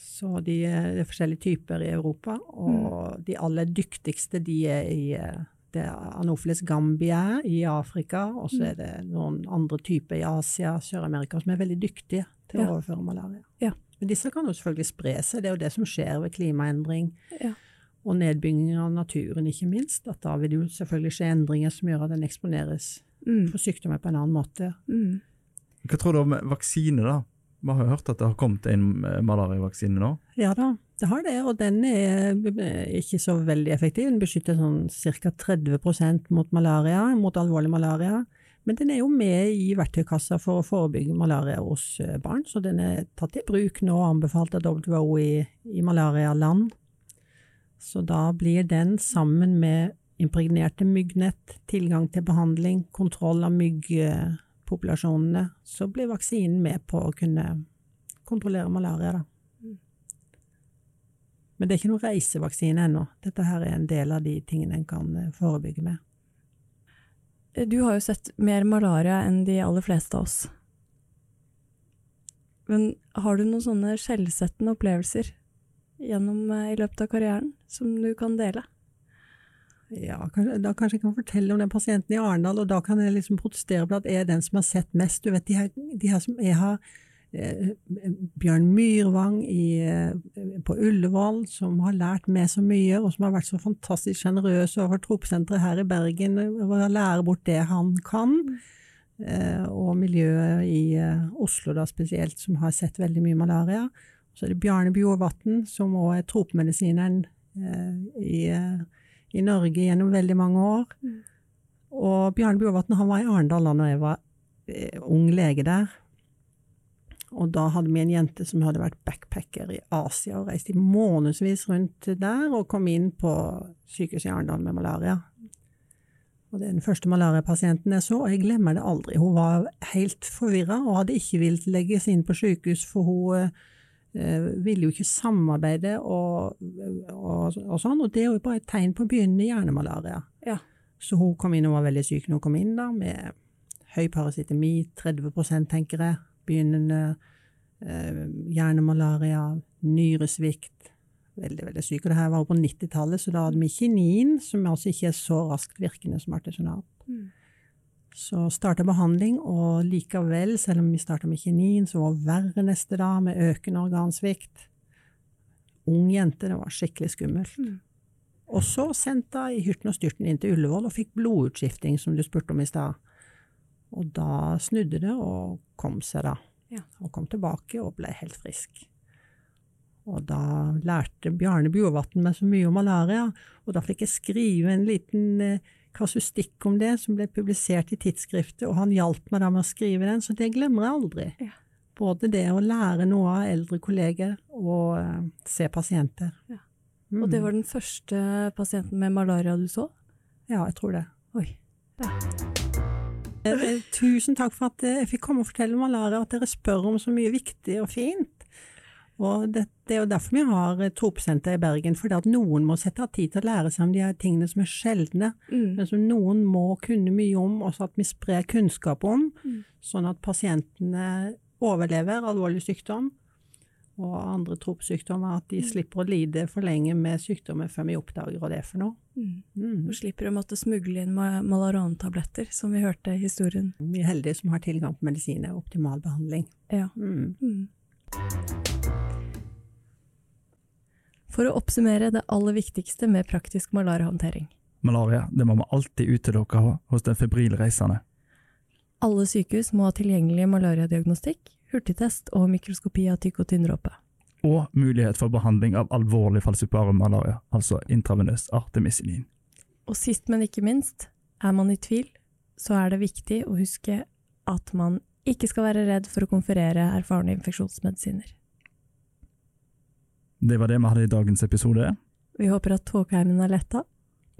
Så de er, det er forskjellige typer i Europa, og de aller dyktigste de er i eh, det er Anopheles gambia i Afrika, og så er det noen andre typer i Asia, Sør-Amerika, som er veldig dyktige til Ja. å overføre malaria. Ja. Men disse kan jo selvfølgelig spre seg, det er jo det som skjer ved klimaendring. Ja. Og nedbygging av naturen, ikke minst. At da vil det jo selvfølgelig skje endringer som gjør at den eksponeres Mm. for sykdommer på en annen måte. Mm. Hva tror du om vaksine, da? Vi har hørt at det har kommet en eh, malariavaksine nå. Ja da, det har det, og den er eh, ikke så veldig effektiv. Den beskytter sånn ca. 30% mot malaria, mot alvorlig malaria. Men den er jo med i verktøykassa for å forebygge malaria hos eh, barn, så den er tatt i bruk nå og anbefalt av WHO i, i malarialand. Så da blir den sammen med impregnerte myggnett, tilgang til behandling, kontroll av myggpopulasjonene, så blir vaksinen med på å kunne kontrollere malaria, da. Men det er ikke noen reisevaksine ennå. Dette her er en del av de tingene en kan eh, forebygge med. Du har jo sett mer malaria enn de aller fleste av oss. Men har du noen sånne skjellsettende opplevelser gjennom, eh, i løpet av karrieren som du kan dele? Ja, kanskje, da kanskje jeg kan fortelle om den pasienten i Arendal, og da kan jeg liksom protestere på at jeg er den som har sett mest. Du vet, de her, de her som jeg har eh, Bjørn Myrvang i, eh, på Ullevål, som har lært meg så mye, og som har vært så fantastisk sjenerøs overfor Tropesenteret her i Bergen, og lærer bort det han kan. Eh, og miljøet i Oslo da spesielt, som har sett veldig mye malaria. Så er det Bjarne Bjorvatn, som også er tropemedisineren eh, i i Norge gjennom veldig mange år. Og Bjarne Bjorvatn han var i Arendal da jeg var eh, ung lege der. Og da hadde vi en jente som hadde vært backpacker i Asia og reist i månedsvis rundt der, og kom inn på sykehuset i Arendal med malaria. Og det er den første malariapasienten jeg så, og jeg glemmer det aldri. Hun var helt forvirra og hadde ikke villet legges inn på sykehus, for hun eh, ville jo ikke samarbeide og, og, og sånn, og det er jo bare et tegn på begynnende hjernemalaria. Ja. Så hun kom inn og var veldig syk når hun kom inn, da, med høy parasitemi, 30% tenker jeg, begynnende eh, hjernemalaria, nyresvikt, veldig, veldig syk. Og det her var jo på 90-tallet, så da hadde vi kinin, som altså ikke er så raskt virkende som artesonat. Mm. Så starta behandling, og likevel, selv om vi starta med kinin, så var det verre neste dag, med økende organsvikt. Ung jente, det var skikkelig skummelt. Mm. Og så sendte hun i hyrten og styrten inn til Ullevål og fikk blodutskifting, som du spurte om i stad. Og da snudde det og kom seg, da. Ja. Og kom tilbake og ble helt frisk. Og da lærte Bjarne Bjorvatn meg så mye om malaria, og da fikk jeg skrive en liten eh, kasustikk om det, som ble publisert i tidsskriftet, og han hjalp meg da med å skrive den, så det glemmer jeg aldri. Ja. Både det å lære noe av eldre kolleger, og uh, se pasienter. Ja. Mm. Og det var den første pasienten med malaria du så? Ja, jeg tror det. Oi. Eh, eh, Tusen takk for at jeg fikk komme og fortelle om malaria, at dere spør om så mye viktig og fint. Og det, det er jo derfor vi har eh, Tropesenter i Bergen, fordi at noen må sette av tid til å lære seg om de her tingene som er sjeldne, Mm. men som noen må kunne mye om, og så at vi sprer kunnskap om, Mm. sånn at pasientene overlever alvorlig sykdom og andre tropesykdommer, at de slipper å lide for lenge med sykdommer før vi oppdager hva det er for noe. Mm. Mm. Og slipper å måtte smugle inn ma- Malaron-tabletter, som vi hørte i historien. Vi er heldige som har tilgang på medisiner og optimal behandling. Ja. Mm. For å oppsummere det aller viktigste med praktisk malariahåndtering. Malaria det må vi alltid utelukke hos den febrile reisende. Alle sykehus må ha tilgjengelig malariadiagnostikk, hurtigtest og mikroskopi av tykk- Og mulighet for behandling av alvorlig falsiparum malaria, altså intravenøs artemisinin. Og sist, men ikke minst, er man i tvil, så er det viktig å huske at man ikke skal være redd for å konferere erfarne infeksjonsmedisiner. Det var det vi hadde i dagens episode. Vi håper at tåkeheimen er letta.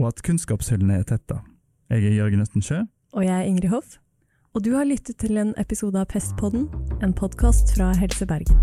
Og at kunnskapshyllene er tetta. Jeg er Jørgen Østen Sjø. Og jeg er Ingrid Hoff. Og du har lyttet til en episode av Pestpodden, en podkast fra Helse Bergen.